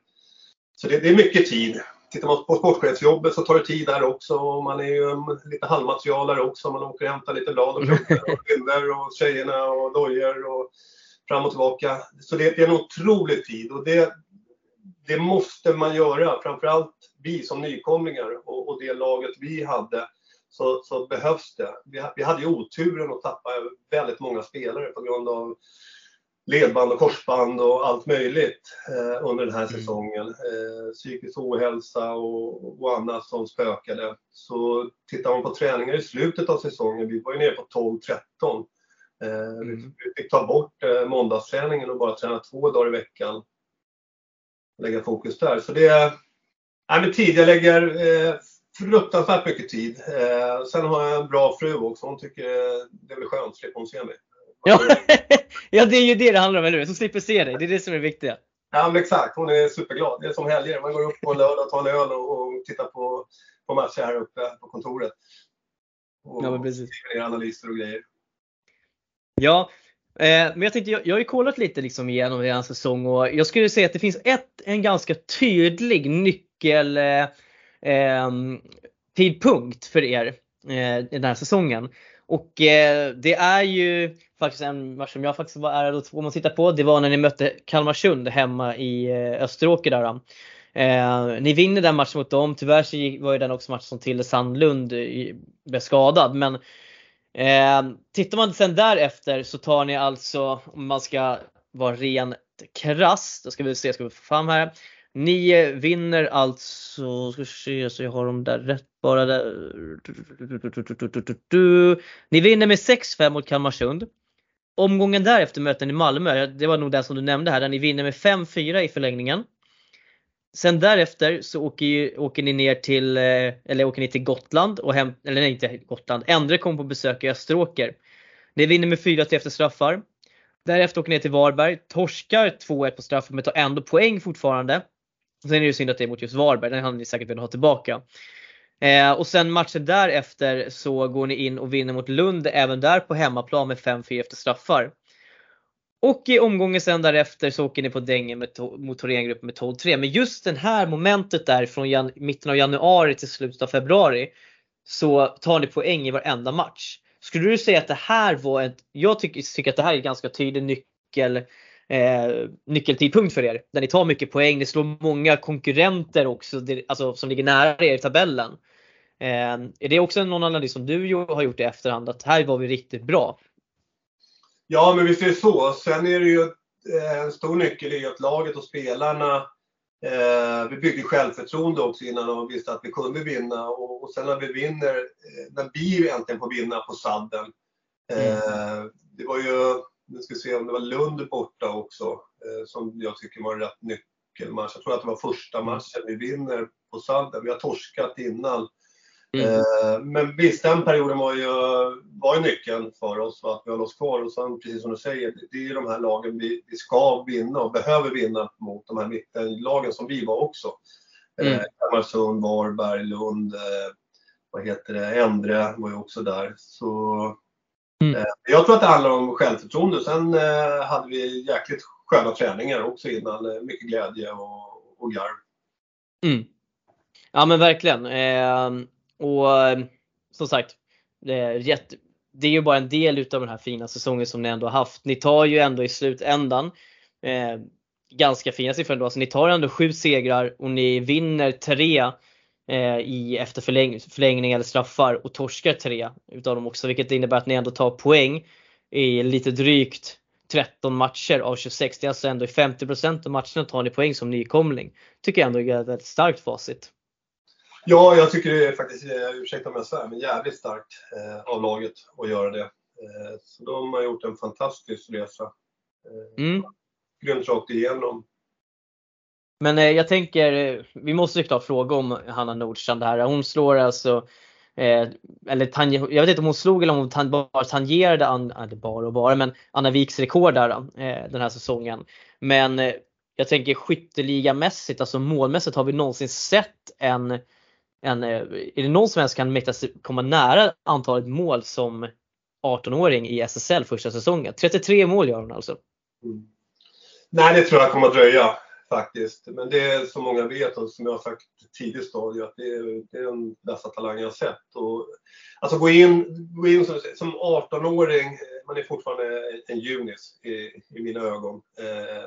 Speaker 2: Så det, det är mycket tid. Tittar man på sportchefsjobbet så tar det tid där också och man är ju lite halvmaterialare också. Man åker och hämtar lite blad och bilder och tjejerna och dojor och fram och tillbaka. Så det, det är en otrolig tid och det, det måste man göra, framförallt vi som nykomlingar och, och det laget vi hade. Så, så behövs det. Vi, vi, hade ju oturen att tappa väldigt många spelare på grund av ledband och korsband och allt möjligt eh, under den här mm. säsongen. Eh, psykisk ohälsa och, och, annat som spökade. Så tittar man på träningar i slutet av säsongen, vi var ju nere på 12-13. Eh, mm. Vi fick ta bort eh, måndagsträningen och bara träna två dagar i veckan lägga fokus där. Så det är, nej, men tid, jag lägger eh, fruktansvärt mycket tid. Eh, sen har jag en bra fru också. Hon tycker det är väl skönt, slipper hon se mig.
Speaker 1: Ja, ja, det är ju det det handlar om, eller hur? Som slipper se dig. Det är det som är viktigt.
Speaker 2: Ja, men exakt. Hon är superglad. Det är som helger. Man går upp på en lördag, tar en öl och, och tittar på, på matcher här uppe på kontoret. Och
Speaker 1: ja, men precis.
Speaker 2: skriver ner analyser och grejer.
Speaker 1: Ja, Eh, Eh, men jag tänkte, jag, jag har ju kollat lite liksom igenom er säsong och jag skulle säga att det finns ett, en ganska tydlig nyckel eh, ehm, tidpunkt för er eh, den här säsongen. Och eh, det är ju faktiskt en match som jag faktiskt var ärad att få titta på. Det var när ni mötte Kalmarsund hemma i eh, Österåker där. Eh, eh ni vinner den matchen mot dem. Tyvärr så var ju den också matchen som Tilde Sandlund eh, blev skadad. Men Eh, tittar man sen därefter så tar ni alltså, om man ska vara rent krass, då ska vi se, ska vi få fram här. Ni vinner alltså, ska se så jag har dem där rätt bara där. Ni vinner med 6-5 mot Kalmarsund. Omgången därefter möter ni Malmö, det var nog den som du nämnde här, där ni vinner med 5-4 i förlängningen sen därefter så åker, ju, åker ni ner till, eh, eller åker ni till Gotland och hem, eller nej inte Gotland, Endre kom på besök i Österåker. Ni vinner med 4-3 efter straffar. Därefter åker ni ner till Varberg, torskar 2-1 på straffar men tar ändå poäng fortfarande. Sen är det synd att det är mot just Varberg, den hade ni säkert velat ha tillbaka. Eh, och sen matchen därefter så går ni in och vinner mot Lund även där på hemmaplan med 5-4 efter straffar. Och i omgången sen därefter så åker ni på dängen mot Thorengruppen med 12-3. Men just det här momentet där från jan, mitten av januari till slutet av februari så tar ni poäng i varenda match. Skulle du säga att det här var ett, jag tycker, tycker att det här är en ganska tydlig nyckel, eh, nyckeltidpunkt för er. Där ni tar mycket poäng, ni slår många konkurrenter också alltså, som ligger nära er i tabellen. Eh, är det också någon analys som du har gjort i efterhand att här var vi riktigt bra?
Speaker 2: Ja, men är det så. Sen är det ju eh, en stor nyckel i att laget och spelarna eh, vi byggde självförtroende också innan och visste att vi kunde vinna och, och sen när vi vinner, eh, när vi äntligen får vinna på sadden. Eh, mm. Det var ju, nu ska vi se om det var Lund borta också, eh, som jag tycker var en rätt nyckelmatch. Jag tror att det var första matchen vi vinner på sadden. Vi har torskat innan Mm. Eh, men visst, den perioden var ju, var ju nyckeln för oss, att vi höll oss kvar. Och sen, precis som du säger, det är ju de här lagen vi, vi ska vinna och behöver vinna mot de här mittenlagen som vi var också. Eh, mm. Kalmarsund, Varberg, Lund, eh, vad heter det, Endre var ju också där. Så mm. Jag tror att det handlar om självförtroende. Sen hade vi jäkligt sköna träningar också innan. Mycket glädje och, och garv.
Speaker 1: Mm. Ja men verkligen. Eh, och eh, som sagt, det är, jätte, det är ju bara en del utav den här fina säsongen som ni ändå har haft. Ni tar ju ändå i slutändan eh, ganska fina siffror ändå. Alltså ni tar ändå sju segrar och ni vinner tre eh, i efter förläng, förlängning eller straffar och torskar tre utav dem också. Vilket innebär att ni ändå tar poäng i lite drygt 13 matcher av 26. Det är alltså ändå i 50% av matcherna tar ni poäng som nykomling. Tycker jag ändå är ett väldigt starkt facit.
Speaker 2: Ja, jag tycker det är faktiskt, eh, ursäkta om jag svär, men jävligt starkt eh, av laget att göra det. Eh, så de har gjort en fantastisk resa. Mm. Grymt rakt igenom.
Speaker 1: Men jag tänker, vi måste ju klart fråga om Hanna Nordstrand här. Hon slår alltså Eh, eller tanje, jag vet inte om hon slog eller om hon bara tangerade, eller bara och bara, men Anna Viks rekord där eh, den här säsongen. Men eh, jag tänker skytteligamässigt, alltså målmässigt har vi någonsin sett en en, eh, är det någon som ens kan mäktas komma nära antalet mål som 18-åring i SSL första säsongen? 33 mål gör hon alltså. Mm.
Speaker 2: Nej, det tror jag kommer att dröja faktiskt. Men det är som många vet och som jag har sagt tidigt stadie att det är, det är den bästa talang jag har sett. Och, alltså gå in, gå in som, som 18-åring, eh, man är fortfarande en junis i, i mina ögon. Eh,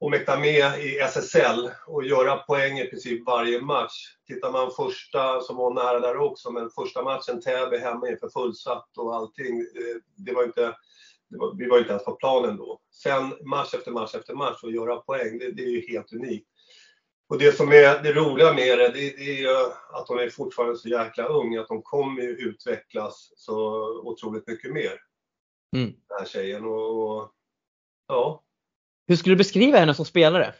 Speaker 2: och mäkta med i SSL och göra poäng i princip varje match. Tittar man första, som var nära där också, men första matchen Täby hemma inför fullsatt och allting. Eh, det var inte, det var, vi var inte ens på planen då. Sen match efter match efter match och göra poäng, det, det är ju helt unikt. Och det som är det roliga med det, det, det är ju att hon är fortfarande så jäkla ung, att hon kommer ju utvecklas så otroligt mycket mer. Mm. Den här tjejen. Och, och ja,
Speaker 1: hur skulle du beskriva henne som spelare?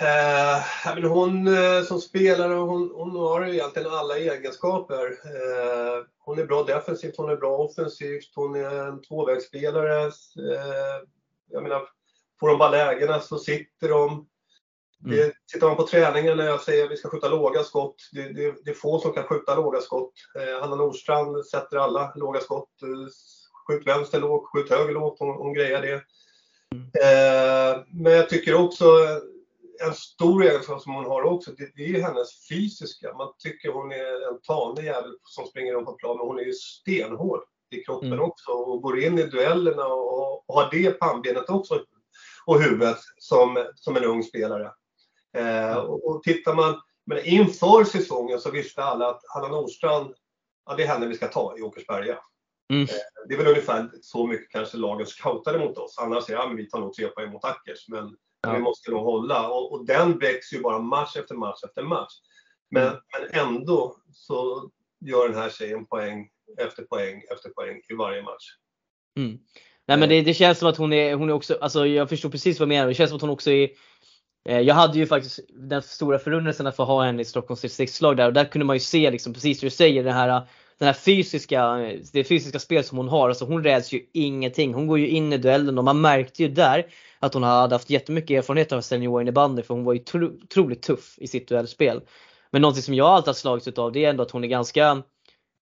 Speaker 2: Eh, hon eh, som spelare, hon, hon har egentligen alla egenskaper. Eh, hon är bra defensivt, hon är bra offensivt, hon är en tvåvägsspelare. Eh, jag menar, får de bara lägena så sitter de. Det, mm. tittar man på träningen när jag säger att vi ska skjuta låga skott, det, det, det är få som kan skjuta låga skott. Eh, Hanna Nordstrand sätter alla låga skott skjut vänster lågt, skjut höger lågt, hon, hon grejar det. Mm. Eh, men jag tycker också en stor egenskap som hon har också, det, det är hennes fysiska. Man tycker hon är en tanig jävel som springer runt på plan, men hon är ju stenhård i kroppen mm. också och går in i duellerna och, och har det pannbenet också och huvudet som, som en ung spelare. Eh, mm. och, och tittar man, men inför säsongen så visste alla att Hanna Nordstrand, ja, det är henne vi ska ta i Åkersberga. Mm. Eh, det är väl ungefär så mycket kanske lagen scoutade mot oss. Annars säger ja, men vi tar nog tre poäng mot Ackers. Men ja. vi måste nog hålla. Och, och, den växer ju bara match efter match efter match. Men, mm. men ändå så gör den här tjejen poäng efter poäng efter poäng i varje match.
Speaker 1: Mm. Nej men det, det, känns som att hon är, hon är också, alltså jag förstår precis vad du menar. Det känns som att hon också är eh, jag hade ju faktiskt den stora förundringen att få ha henne i Stockholms distriktslag där och där kunde man ju se liksom precis som du säger den här, den här fysiska, det fysiska spel som hon har. Alltså hon räds ju ingenting. Hon går ju in i duellen och man märkte ju där att hon hade haft jättemycket erfarenhet av seniorinnebandy för hon var ju otroligt tuff i sitt duellspel. Men någonting som jag alltid har slagits utav det är ändå att hon är ganska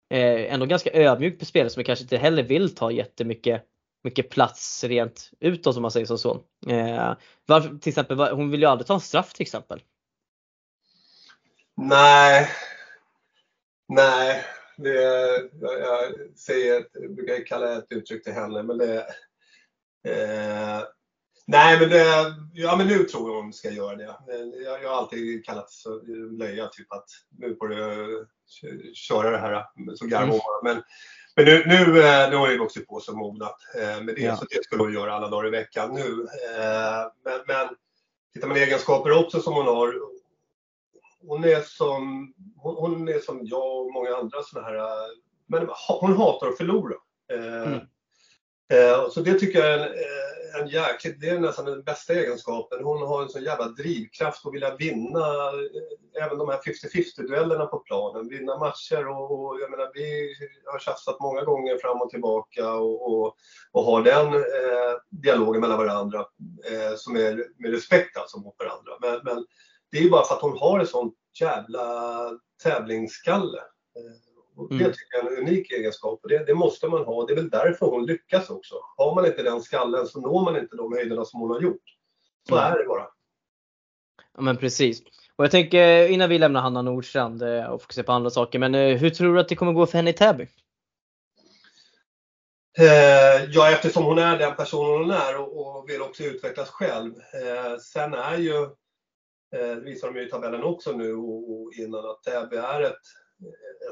Speaker 1: eh, ändå ganska ödmjuk på spelet. som kanske inte heller vill ta jättemycket mycket plats rent utåt om man säger så. Eh, varför, till exempel, hon vill ju aldrig ta en straff till exempel.
Speaker 2: Nej, nej. Det, jag, jag säger, jag brukar kalla ett uttryck till henne, men det eh, Nej, men, det, ja, men nu tror jag hon ska göra det. Jag, jag har alltid kallat löja, typ att nu får du köra det här. Så garvar mm. Men, men nu, nu, eh, nu har hon vuxit på sig mognat eh, med det, ja. så det skulle hon göra alla dagar i veckan nu. Eh, men, men tittar man egenskaper också som hon har. Hon är som, hon, hon är som jag och många andra sådana här, men hon hatar att förlora. Mm. Så det tycker jag är en, en jäkligt, det är nästan den bästa egenskapen. Hon har en sån jävla drivkraft att vilja vinna eh, även de här 50-50 duellerna på planen, vinna matcher och, och, jag menar vi har tjafsat många gånger fram och tillbaka och, och, och har den eh, dialogen mellan varandra eh, som är med respekt alltså mot varandra. Men, men det är ju bara för att hon har en sån jävla tävlingsskalle. Eh, och det mm. tycker jag är en unik egenskap och det, det, måste man ha. Det är väl därför hon lyckas också. Har man inte den skallen så når man inte de höjderna som hon har gjort. Så mm. är det bara.
Speaker 1: Ja men precis. Och jag tänker innan vi lämnar Hanna Nordstrand eh, och fokuserar på andra saker. Men eh, hur tror du att det kommer gå för henne i Täby?
Speaker 2: Eh, ja, eftersom hon är den personen hon är och, och vill också utvecklas själv. Eh, sen är ju, eh, det visar de ju i tabellen också nu och, innan, att Täby är ett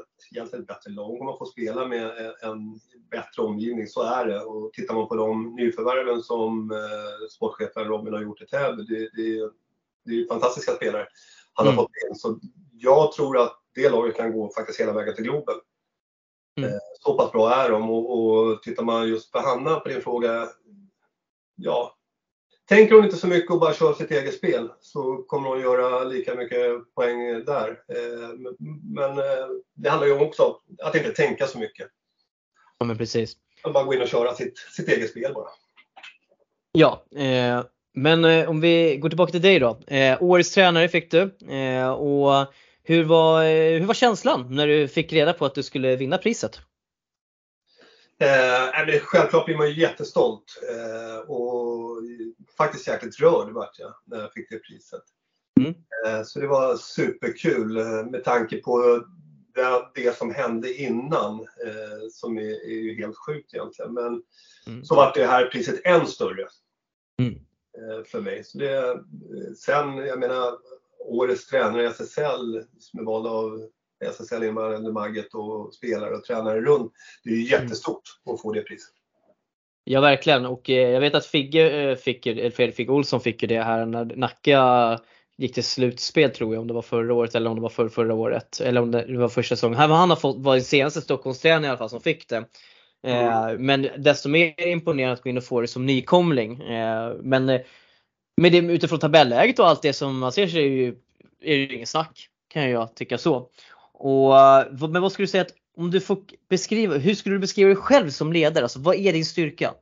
Speaker 2: ett, egentligen ett bättre lag om man får spela med en bättre omgivning, så är det. Och tittar man på de nyförvärven som eh, sportchefen Robin har gjort i Täby, det, det, det är fantastiska spelare han mm. har fått in. Så jag tror att det laget kan gå faktiskt hela vägen till Globen. Mm. Eh, så pass bra är de och, och tittar man just på Hanna, på din fråga, ja, Tänker hon inte så mycket och bara kör sitt eget spel så kommer hon göra lika mycket poäng där. Eh, men eh, det handlar ju också om att inte tänka så mycket.
Speaker 1: Ja men precis.
Speaker 2: Att bara gå in och köra sitt, sitt eget spel bara.
Speaker 1: Ja, eh, men eh, om vi går tillbaka till dig då. Eh, årets tränare fick du. Eh, och hur var, hur var känslan när du fick reda på att du skulle vinna priset?
Speaker 2: Eh, självklart blir man ju jättestolt eh, och faktiskt jäkligt rörd vart jag när jag fick det priset. Mm. Eh, så det var superkul eh, med tanke på det, som hände innan eh, som är, är, ju helt sjukt egentligen. Men mm. så vart det här priset än större mm. För mig. Så det, sen, jag menar, årets tränare i SSL som är vald av SSL innebandy Magget och spelare och tränare runt. Det är jättestort att få det priset.
Speaker 1: Ja verkligen och eh, jag vet att Figge eh, fick, eller Fredrik Olsson fick ju det här när Nacka gick till slutspel tror jag om det var förra året eller om det var för, förra året. Eller om det var första säsongen. Han har fått, var den senaste Stockholmstränaren i alla fall som fick det. Eh, mm. men desto mer imponerande att gå in och få det som nykomling. men med det, utifrån tabelläget och allt det som man ser så är det ju, är det ingen snack. Kan jag tycka så. Och, men vad skulle du säga att om du får beskriva, hur skulle du beskriva dig själv som ledare? Alltså, vad är din styrka?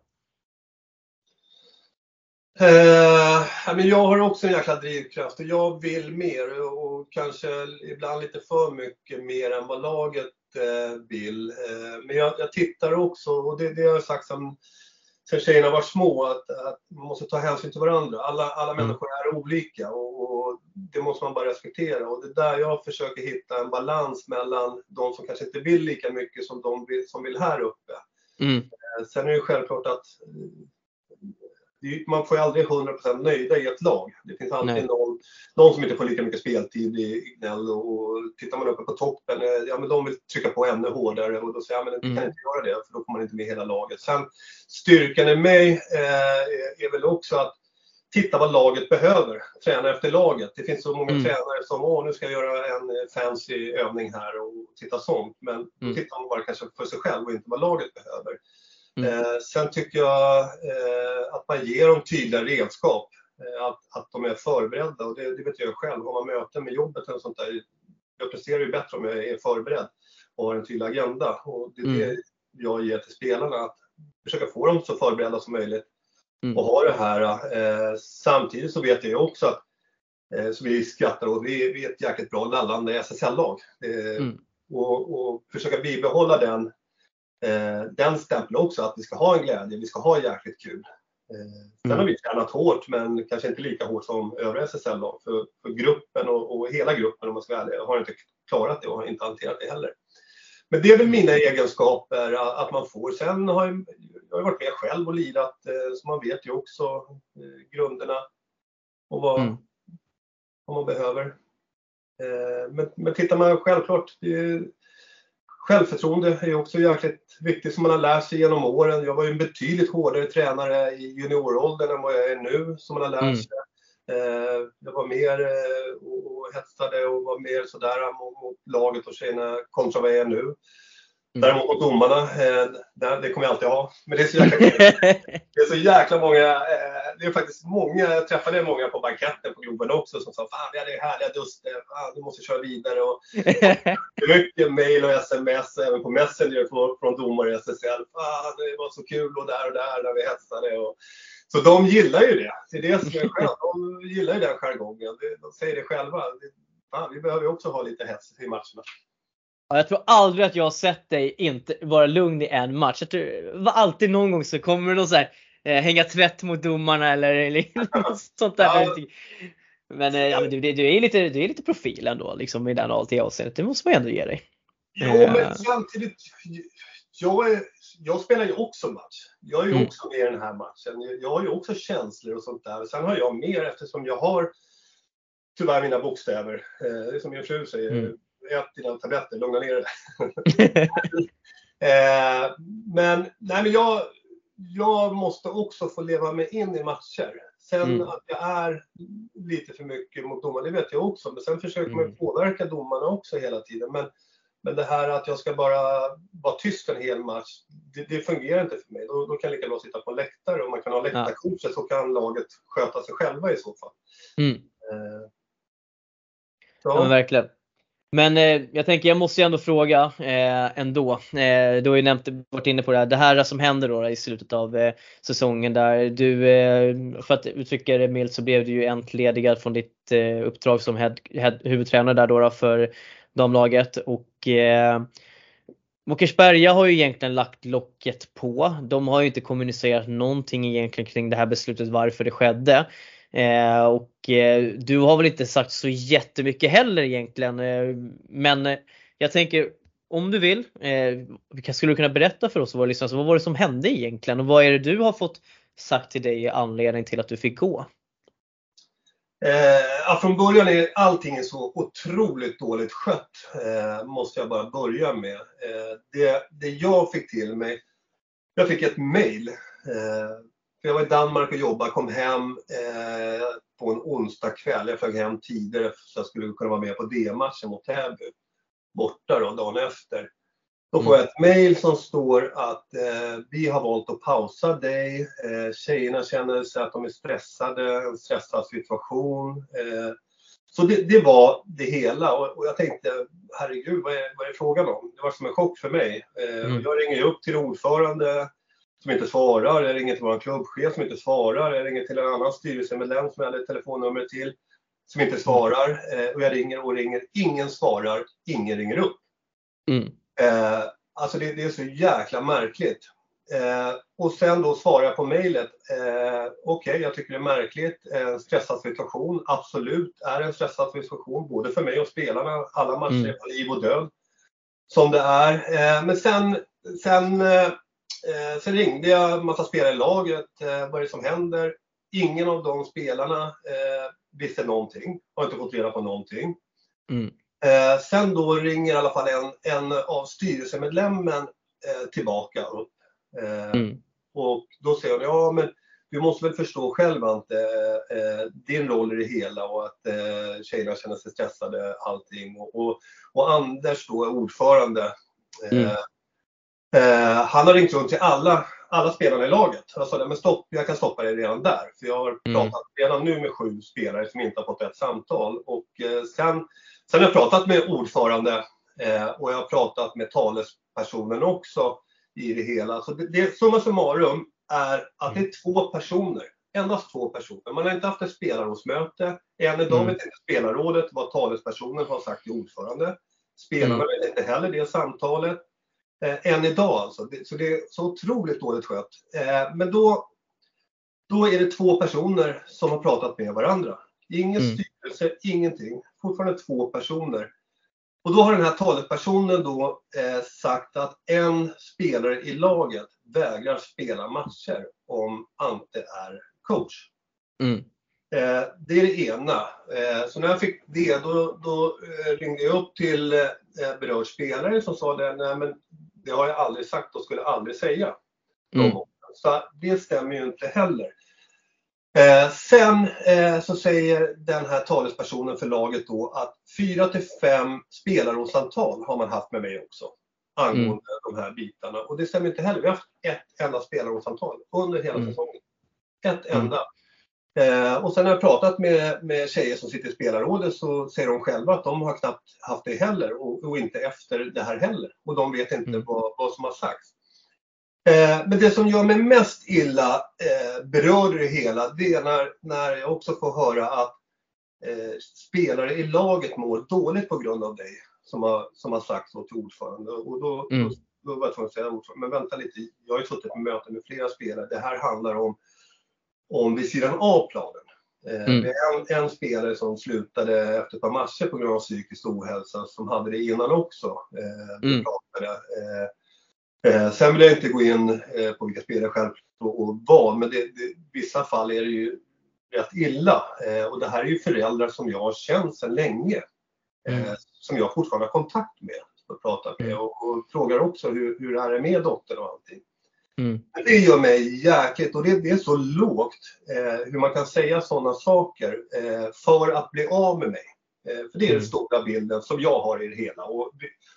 Speaker 2: Eh, jag har också en jäkla drivkraft och jag vill mer och kanske ibland lite för mycket mer än vad laget eh, vill. Eh, men jag, jag, tittar också, och det, det har jag sagt som sen tjejerna var små, att, att, man måste ta hänsyn till varandra. Alla, alla mm. människor är olika och, och, det måste man bara respektera. Och det är där jag försöker hitta en balans mellan de som kanske inte vill lika mycket som de vill, som vill här uppe. Mm. Eh, sen är det självklart att man får ju aldrig 100% nöjda i ett lag. Det finns alltid någon, någon, som inte får lika mycket speltid i gnäll och tittar man uppe på toppen, eh, ja men de vill trycka på ännu hårdare och då säger jag, men mm. kan inte göra det för då får man inte med hela laget. Sen styrkan i mig eh, är väl också att titta vad laget behöver, träna efter laget. Det finns så många mm. tränare som, åh nu ska jag göra en fancy övning här och titta sånt. Men mm. då tittar man bara kanske för sig själv och inte vad laget behöver. Mm. sen tycker jag att man ger dem tydliga redskap. Att, att de är förberedda och det, det vet jag själv. Har man möten med jobbet eller sånt där, jag presterar ju bättre om jag är förberedd och har en tydlig agenda. Och det är det mm. jag ger till spelarna, att försöka få dem så förberedda som möjligt mm. och ha det här. Eh, samtidigt så vet jag också att, eh, som vi skrattar åt, vi, vi är ett jäkligt bra lallande SSL-lag. Eh, mm. och, och, försöka bibehålla den, eh, den stämpeln också, att vi ska ha en glädje, vi ska ha jäkligt kul. Eh, sen har mm. vi tränat hårt, men kanske inte lika hårt som övriga SSL-lag. För, för gruppen och, och, hela gruppen, om man ska vara ärlig, har inte klarat det och har inte hanterat det heller. Men det är väl mina egenskaper att man får. Sen har jag, jag har varit med själv och lirat, eh, så man vet ju också eh, grunderna och vad, mm. vad man behöver. Eh, men, men tittar man självklart, det, självförtroende är också jäkligt viktigt som man har lärt sig genom åren. Jag var ju en betydligt hårdare tränare i junioråldern än vad jag är nu som man har lärt mm. sig. Mm. Jag var mer och hetsade och var mer sådär mot laget och tjejerna kontra vad jag är nu. Mm. Däremot mot domarna, eh, det kommer jag alltid ha. Men det är så jäkla, det är så jäkla många, eh, det är faktiskt många, jag träffade många på banketten på Globen också som sa Fan vi hade härliga duster, fan du måste köra vidare. Och, och mycket mail och sms även på Messenger från, från domare i SSL. Fan det var så kul och där och där när vi hetsade. Och, så de gillar ju det. Det är det som är skönt. De gillar ju den jargongen. De säger det själva. Fan, vi behöver ju också ha lite hets i matcherna.
Speaker 1: Jag tror aldrig att jag har sett dig inte vara lugn i en match. Jag tror, var alltid någon gång så kommer det någon så här, eh, hänga tvätt mot domarna eller, eller sånt där. Ja. Men, eh, ja, men du, du, är lite, du är lite profil ändå liksom, i den avseendet. Det måste man ändå ge dig.
Speaker 2: Jo, men eh. samtidigt. Jag, är, jag spelar ju också match. Jag är ju mm. också med i den här matchen. Jag har ju också känslor och sånt där. Sen har jag mer eftersom jag har tyvärr mina bokstäver. Eh, som min fru säger. Mm ät dina tabletter, lugna ner dig. eh, men nej, men jag, jag måste också få leva mig in i matcher. Sen mm. att jag är lite för mycket mot domarna, det vet jag också. Men sen försöker mm. man påverka domarna också hela tiden. Men, men det här att jag ska bara vara tyst en hel match, det, det fungerar inte för mig. Då, då kan jag lika bra sitta på en läktare och man kan ha läktarcoacher ja. så kan laget sköta sig själva i så fall. Mm.
Speaker 1: Eh, ja. ja verkligen. Men eh, jag tänker jag måste ju ändå fråga eh, ändå. Eh, du har ju nämnt, varit inne på det här, det här som händer då i slutet av eh, säsongen där du, eh, för att uttrycka det milt så blev du ju entledigad från ditt eh, uppdrag som head, head, huvudtränare där då, då för damlaget och eh, Åkersberga har ju egentligen lagt locket på. De har ju inte kommunicerat någonting egentligen kring det här beslutet varför det skedde. Eh, och eh, du har väl inte sagt så jättemycket heller egentligen. Eh, men eh, jag tänker om du vill, eh, skulle du kunna berätta för oss våra lyssnare, liksom, vad var det som hände egentligen och vad är det du har fått sagt till dig i anledning till att du fick gå?
Speaker 2: Eh, från början är allting så otroligt dåligt skött, eh, måste jag bara börja med. Eh, det, det jag fick till mig, jag fick ett mail eh, jag var i Danmark och jobbade, kom hem eh, på en onsdag kväll. Jag flög hem tidigare så jag skulle kunna vara med på D-matchen mot Täby. Borta då, dagen efter. Då får jag ett mail som står att eh, vi har valt att pausa dig. Eh, tjejerna känner sig att de är stressade, en stressad situation. Eh, så det, det, var det hela och, och, jag tänkte, herregud vad är, vad är frågan om? Det var som en chock för mig. Eh, mm. Jag ringer upp till ordförande som inte svarar. Jag ringer till vår klubbchef som inte svarar. Jag ringer till en annan styrelsemedlem som jag hade telefonnummer till som inte svarar. Eh, och jag ringer och ringer. Ingen svarar. Ingen ringer upp. Mm. Eh, alltså det, det, är så jäkla märkligt. Eh, och sen då svarar jag på mejlet. Eh, Okej, okay, jag tycker det är märkligt. En stressad situation. Absolut är en stressad situation. Både för mig och spelarna. Alla matcher mm. är på liv och död. Som det är. Eh, men sen, sen eh, Eh, sen ringde jag en massa spelare i laget. Eh, vad är det som händer? Ingen av de spelarna eh, visste någonting. Har inte fått reda på någonting. Mm. Eh, sen då ringer i alla fall en, en av styrelsemedlemmen eh, tillbaka upp. Eh, mm. Och då säger hon, ja men du måste väl förstå själv Ante, eh, din roll i det hela och att eh, tjejerna känner sig stressade allting. Och, och, och Anders då är ordförande. Mm. Eh, han har ringt runt till alla, alla spelarna i laget. Jag sa men stopp, jag kan stoppa det redan där. För jag har mm. pratat redan nu med sju spelare som inte har fått ett samtal. Och eh, sen, sen har jag pratat med ordförande eh, och jag har pratat med talespersonen också i det hela. Så det, det, summa summarum är att det är två personer. Endast två personer. Man har inte haft ett spelarrådsmöte. Än idag mm. vet inte spelarrådet vad talespersonen har sagt till ordförande. Spelarna mm. vet inte heller det samtalet. Eh, än idag alltså. Så det är så otroligt dåligt skött. Eh, men då, då är det två personer som har pratat med varandra. Ingen mm. styrelse, ingenting. Fortfarande två personer. Och då har den här talespersonen då eh, sagt att en spelare i laget vägrar spela matcher om Ante är coach. Mm. Eh, det är det ena. Eh, så när jag fick det då, då eh, ringde jag upp till eh, berörd spelare som sa det, nej men det har jag aldrig sagt och skulle aldrig säga. Mm. Så det stämmer ju inte heller. Eh, sen eh, så säger den här talespersonen för laget då att 4 till 5 spelarrådssamtal har man haft med mig också angående mm. de här bitarna. Och det stämmer inte heller. Vi har haft ett enda spelarrådssamtal under hela mm. säsongen. Ett enda. Eh, och sen har jag pratat med, med tjejer som sitter i spelarrådet så säger de själva att de har knappt haft det heller och, och inte efter det här heller. Och de vet inte mm. vad, vad som har sagts. Eh, men det som gör mig mest illa eh, i det hela, det är när, när jag också får höra att eh, spelare i laget mår dåligt på grund av dig, som har, som har sagts till ordförande. Och då, mm. då, då var jag tvungen att säga ordförande, men vänta lite, jag har ju suttit på möten med flera spelare. Det här handlar om, om vid sidan av planen. Eh, mm. Det är en, en, spelare som slutade efter ett par matcher på grund av psykisk ohälsa som hade det innan också. Eh, mm. eh, Eh, sen vill jag inte gå in eh, på vilka spelare själv och vad, men det, det, vissa fall är det ju rätt illa. Eh, och det här är ju föräldrar som jag har känt sedan länge. Mm. Som jag fortfarande har kontakt med och pratar med mm. och, och, frågar också hur, hur är det med dottern och allting. Mm. Det gör mig jäkligt och det, det är så lågt eh, hur man kan säga sådana saker eh, för att bli av med mig. Eh, för det är den mm. stora bilden som jag har i det hela och,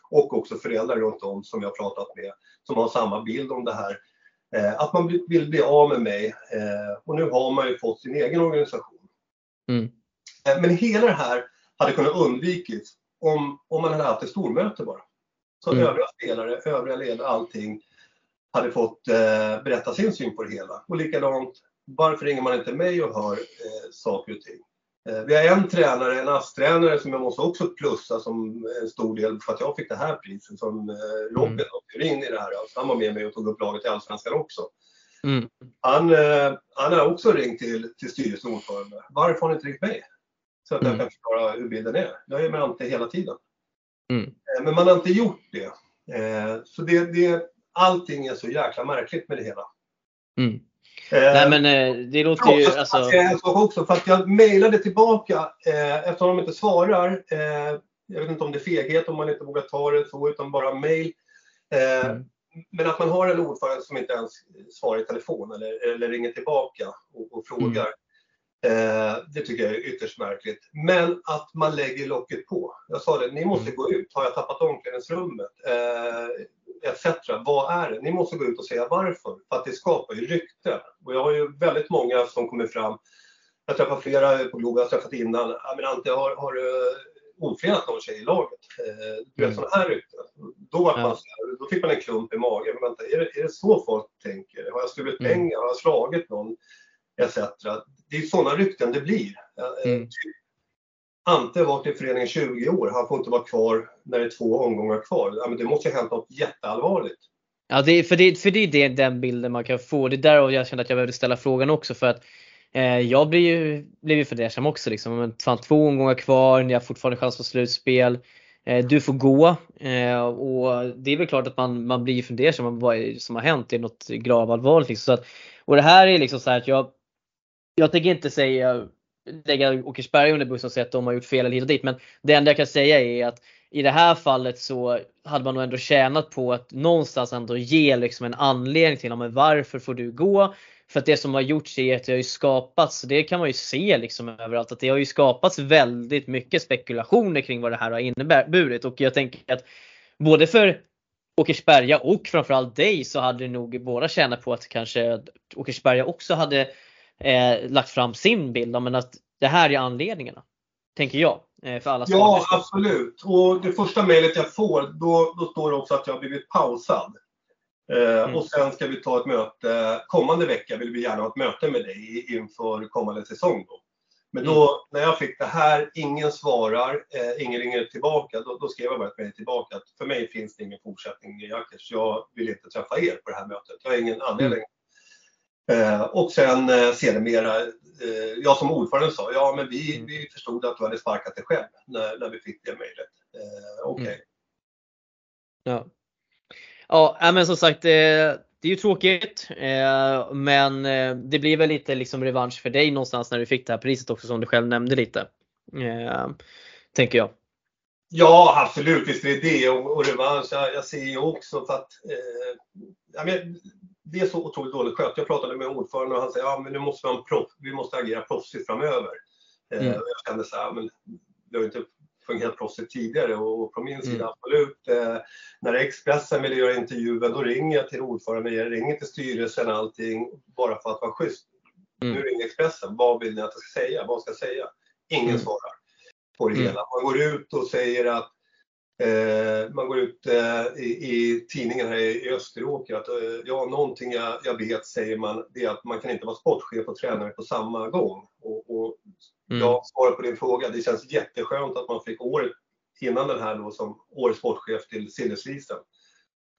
Speaker 2: och också föräldrar runt om som jag pratat med som har samma bild om det här. Eh, att man vill bli av med mig eh, och nu har man ju fått sin egen organisation. Mm. Men hela det här hade kunnat undvikits om, om man hade haft ett stormöte bara. Så mm. övriga spelare, övriga ledare, allting hade fått eh, berätta sin syn på det hela. Och likadant, varför ringer man inte mig och hör eh, saker och ting? Eh, vi har en tränare, en ASS-tränare som jag måste också plussa som en stor del för att jag fick det här priset som eh, Robin mm. in i det här. Alltså, han var med mig och tog upp laget i Allsvenskan också. Mm. Han, eh, han har också ringt till, till styrelsens ordförande. Varför har ni inte ringt mig? Så att jag mm. kan förklara hur bilden är. Jag är med Ante hela tiden. Mm. Men man har inte gjort det. Så det, det, allting är så jäkla märkligt med det hela.
Speaker 1: Mm. Nej eh, men eh, det låter ju...
Speaker 2: Alltså... En sak också, för att jag mejlade tillbaka eh, eftersom de inte svarar. Eh, jag vet inte om det är feghet om man inte vågar ta det så, utan bara mejl. Eh, mm. Men att man har en ordförande som inte ens svarar i telefon eller, eller ringer tillbaka och, och frågar. Mm. Eh, det tycker jag är ytterst märkligt. Men att man lägger locket på. Jag sa det, ni måste mm. gå ut. Har jag tappat omklädningsrummet? Etc. Vad är det? Ni måste gå ut och säga varför, för att det skapar ju rykten. Och jag har ju väldigt många som kommer fram, jag träffar flera på Globen, jag har träffat innan, jag menar inte har, har du ofredat någon tjej i laget? Eh, du vet mm. sådana här rykten. Då, var man, då fick man en klump i magen. Vänta, är, det, är det så folk tänker? Har jag stulit mm. pengar? Har jag slagit någon? Etc. Det är sådana rykten det blir. Eh, mm. Ante har varit i föreningen 20 år, han får inte vara kvar när det är två omgångar kvar. Ja, men det måste ju ha hänt något jätteallvarligt.
Speaker 1: Ja, det är, för, det, för det är den bilden man kan få. Det är därav jag kände att jag behövde ställa frågan också för att eh, jag blir ju, blev ju fundersam också. Liksom. Men fan, två omgångar kvar, ni har fortfarande chans på slutspel. Eh, du får gå. Eh, och det är väl klart att man, man blir fundersam vad är som har hänt. Det är något gravallvarligt. Liksom. Så att, och det här är liksom så här att jag, jag tänker inte säga lägga Åkersberga under bussen och säga att de har gjort fel eller hit och dit. Men det enda jag kan säga är att i det här fallet så hade man nog ändå tjänat på att någonstans ändå ge liksom en anledning till men varför får du gå? För att det som har gjorts är att det har ju skapats, det kan man ju se liksom överallt, att det har ju skapats väldigt mycket spekulationer kring vad det här har inneburit. Och jag tänker att både för Åkersberga och framförallt dig så hade nog båda tjänat på att kanske Åkersberga också hade eh, lagt fram sin bild. Men att det här är anledningarna. Tänker jag. Eh, för alla
Speaker 2: ja absolut. Och det första mejlet jag får då, då står det också att jag har blivit pausad. Eh, mm. Och sen ska vi ta ett möte, kommande vecka vill vi gärna ha ett möte med dig inför kommande säsong. Då. Men då mm. när jag fick det här, ingen svarar, eh, ingen ringer tillbaka, då, då skrev jag bara ett mejl tillbaka att för mig finns det ingen fortsättning i Jackers. Jag vill inte träffa er på det här mötet. Jag har ingen anledning. Eh, och sen eh, sedermera, eh, jag som ordförande sa, ja men vi, mm. vi förstod att du hade sparkat dig själv när, när vi fick det mejlet. Eh, Okej. Okay. Mm.
Speaker 1: Ja. Ja, men som sagt, eh, det är ju tråkigt eh, men eh, det blir väl lite liksom revansch för dig någonstans när du fick det här priset också som du själv nämnde lite. Tänker jag.
Speaker 2: Ja absolut, visst är det det och, och revansch. Jag, jag ser ju också för att eh, men, det är så otroligt dåligt skött. Jag pratade med ordföranden och han säger ja men nu måste vi, proff, vi måste agera proffsigt framöver. Mm. jag kände så här, men det har inte fungerat proffsigt tidigare och på min sida mm. absolut. Eh, när Expressen vill göra intervjuer då ringer jag till ordföranden, jag ringer till styrelsen allting bara för att vara schysst. Mm. Nu ringer Expressen, vad vill ni att jag ska säga? Vad ska jag säga? Ingen mm. svarar på det mm. hela. Man går ut och säger att eh, man går ut eh, i, tidningen här i, Österåker att eh, ja, någonting jag, jag, vet säger man, det är att man kan inte vara sportchef och tränare på samma gång. Och, och Mm. Jag svarar på din fråga. Det känns jätteskönt att man fick året innan den här då som årets sportchef till Silverslisen.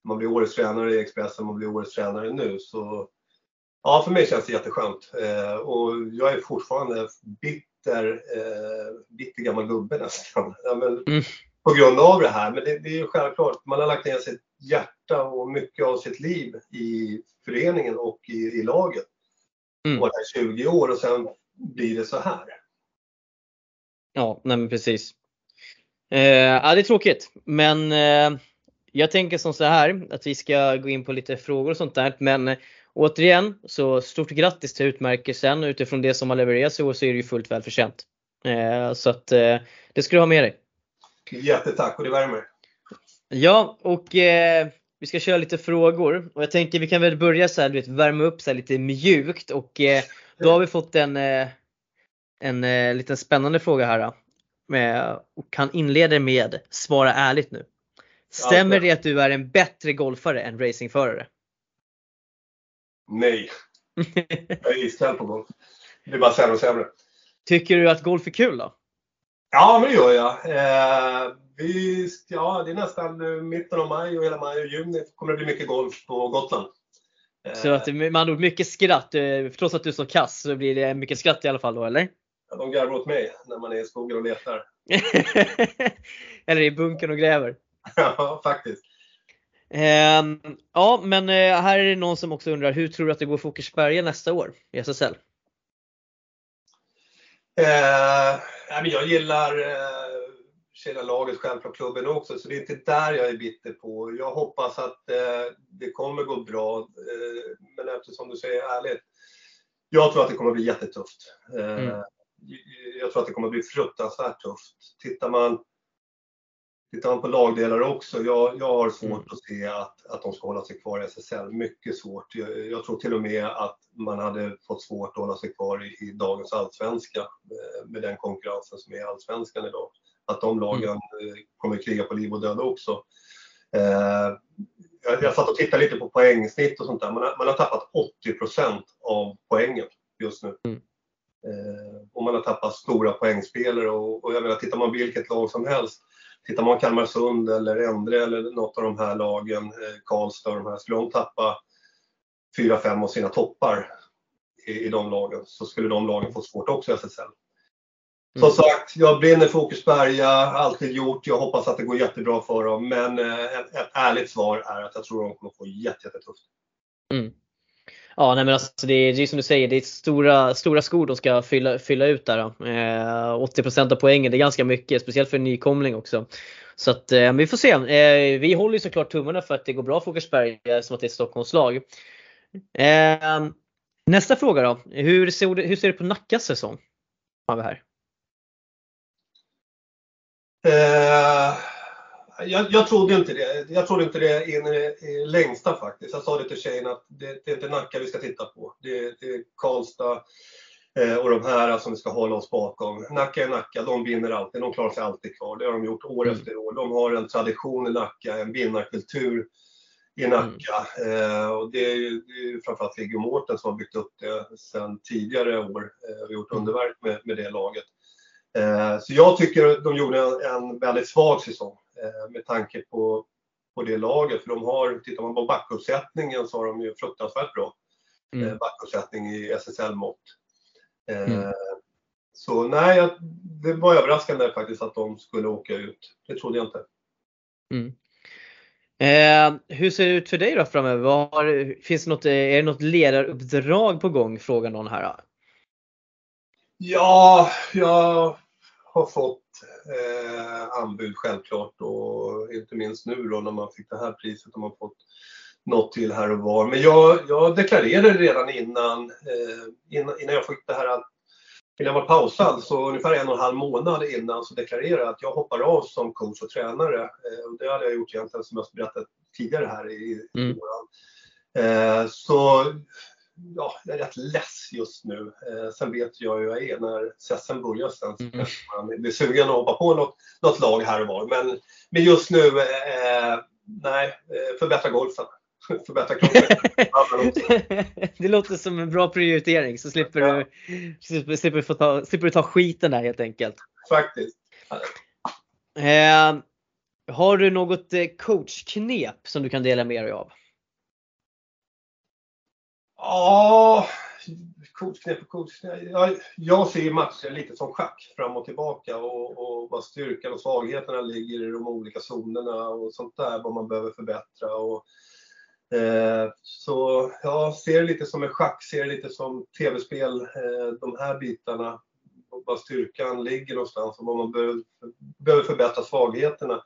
Speaker 2: Man blir årets tränare i Expressen, man blir årets tränare nu. Så ja, för mig känns det jätteskönt. Eh, och jag är fortfarande bitter, eh, bitter gammal gubbe nästan. Ja, men, mm. På grund av det här. Men det, det är ju självklart, man har lagt ner sitt hjärta och mycket av sitt liv i föreningen och i, i laget. Mm. Det 20 år och sen blir det så här.
Speaker 1: Ja, nej men precis. Eh, ja, det är tråkigt, men eh, jag tänker som så här att vi ska gå in på lite frågor och sånt där. Men eh, återigen, så stort grattis till utmärkelsen. Utifrån det som har levererats i år så är det ju fullt välförtjänt. Eh, så att eh, det ska du ha med dig.
Speaker 2: Jättetack och det värmer.
Speaker 1: Ja, och eh, vi ska köra lite frågor. Och jag tänker vi kan väl börja så här, du vet, värma upp så lite mjukt. Och då har vi fått en en eh, liten spännande fråga här. Med, och han inleder med Svara ärligt nu. Stämmer det att du är en bättre golfare än racingförare?
Speaker 2: Nej. Jag är iskall på golf. Det blir bara sämre och sämre.
Speaker 1: Tycker du att golf är kul då?
Speaker 2: Ja, men det gör jag. Eh, vi, ja, det är nästan mitten av maj och hela maj och juni kommer det bli mycket golf på Gotland.
Speaker 1: Så att med andra mycket skratt. Eh, trots att du är så kass så blir det mycket skratt i alla fall då, eller?
Speaker 2: Ja, de garvar åt mig när man är i skogen och letar.
Speaker 1: Eller i bunkern och gräver.
Speaker 2: ja, faktiskt.
Speaker 1: Eh, ja, men eh, här är det någon som också undrar, hur tror du att det går för Åkersberga nästa år i SSL?
Speaker 2: Eh, jag gillar eh, laget, självklart klubben också, så det är inte där jag är bitter på. Jag hoppas att eh, det kommer gå bra, eh, men eftersom du säger ärligt, jag tror att det kommer bli jättetufft. Eh, mm jag tror att det kommer bli fruktansvärt tufft. Tittar man, tittar man på lagdelar också, jag, jag har svårt mm. att se att, att de ska hålla sig kvar i SSL. Mycket svårt. Jag, jag, tror till och med att man hade fått svårt att hålla sig kvar i, i dagens allsvenska eh, med den konkurrensen som är allsvenskan idag. Att de lagen mm. kommer kriga på liv och död också. Eh, jag, jag satt och tittade lite på poängsnitt och sånt där. Man har, man har tappat 80% av poängen just nu. Mm. Eh, och man har tappat stora poängspelare och, och jag menar, tittar man vilket lag som helst, tittar man Kalmarsund eller Endre eller något av de här lagen, eh, Karlstad och de här, skulle de tappa 4-5 av sina toppar i, i de lagen så skulle de lagen få svårt också i SSL. Mm. Som sagt, jag brinner för Åkersberga, alltid gjort. Jag hoppas att det går jättebra för dem. Men eh, ett, ärligt svar är att jag tror de kommer få jättetufft.
Speaker 1: Mm. Ja, nej men alltså det är, det är som du säger, det är stora, stora skor de ska fylla, fylla ut där. Eh, 80% av poängen, det är ganska mycket, speciellt för en nykomling också. Så att eh, vi får se. Eh, vi håller ju såklart tummarna för att det går bra för Åkersberg som att det är ett Stockholmslag. Eh, nästa fråga då. Hur ser, du, hur ser du på Nackas säsong? Har vi här.
Speaker 2: Eh, jag, jag trodde inte det. Jag trodde inte det in i, längsta faktiskt. Jag sa det till tjejen att det, det är inte Nacka vi ska titta på. Det, det är Karlstad eh, och de här som vi ska hålla oss bakom. Nacka är Nacka, de vinner alltid. De klarar sig alltid kvar. Det har de gjort år mm. efter år. De har en tradition i Nacka, en vinnarkultur i Nacka. Mm. Eh, och det är ju, det är ju framförallt Viggo Mårten som har byggt upp det sedan tidigare år. Eh, och gjort mm. underverk med, med det laget. Eh, så jag tycker de gjorde en väldigt svag säsong med tanke på, på det laget. För de har, tittar man på backuppsättningen så har de ju fruktansvärt bra mm. Eh, backuppsättning i SSL-mått. Mm. Så nej, det var överraskande faktiskt att de skulle åka ut. Det trodde jag inte.
Speaker 1: Mm. Eh, hur ser det ut för dig då framöver? Var, finns det något, är det något ledaruppdrag på gång? Frågar någon här.
Speaker 2: Ja, jag har fått eh, anbud självklart och inte minst nu då när man fick det här priset har man fått något till här och var. Men jag, jag deklarerade redan innan, eh, innan, innan jag fick det här Innan jag var pausad, så ungefär en och en halv månad innan så deklarerade jag att jag hoppar av som coach och tränare. Eh, och det hade jag gjort egentligen som jag berättat tidigare här i, mm. Eh, så ja, jag är rätt less just nu. Eh, sen vet jag hur jag är när säsongen börjar sen. Mm. Man blir sugen att hoppa på något, något lag här och var. Men, men just nu, eh, nej, eh, förbättra golfen. förbättra kroppen.
Speaker 1: det låter som en bra prioritering så slipper, ja. du, slipper, slipper, få ta, slipper du ta skiten där helt enkelt.
Speaker 2: Faktiskt.
Speaker 1: Eh, har du något eh, coachknep som du kan dela med dig av?
Speaker 2: Ja, coachknep och coachknep. Jag, jag ser matcher lite som schack fram och tillbaka och, och vad styrkan och svagheterna ligger i de olika zonerna och sånt där, vad man behöver förbättra. Och, eh, så jag ser det lite som en schack, ser det lite som tv-spel, eh, de här bitarna. Var styrkan ligger någonstans och vad man behöver, behöver förbättra svagheterna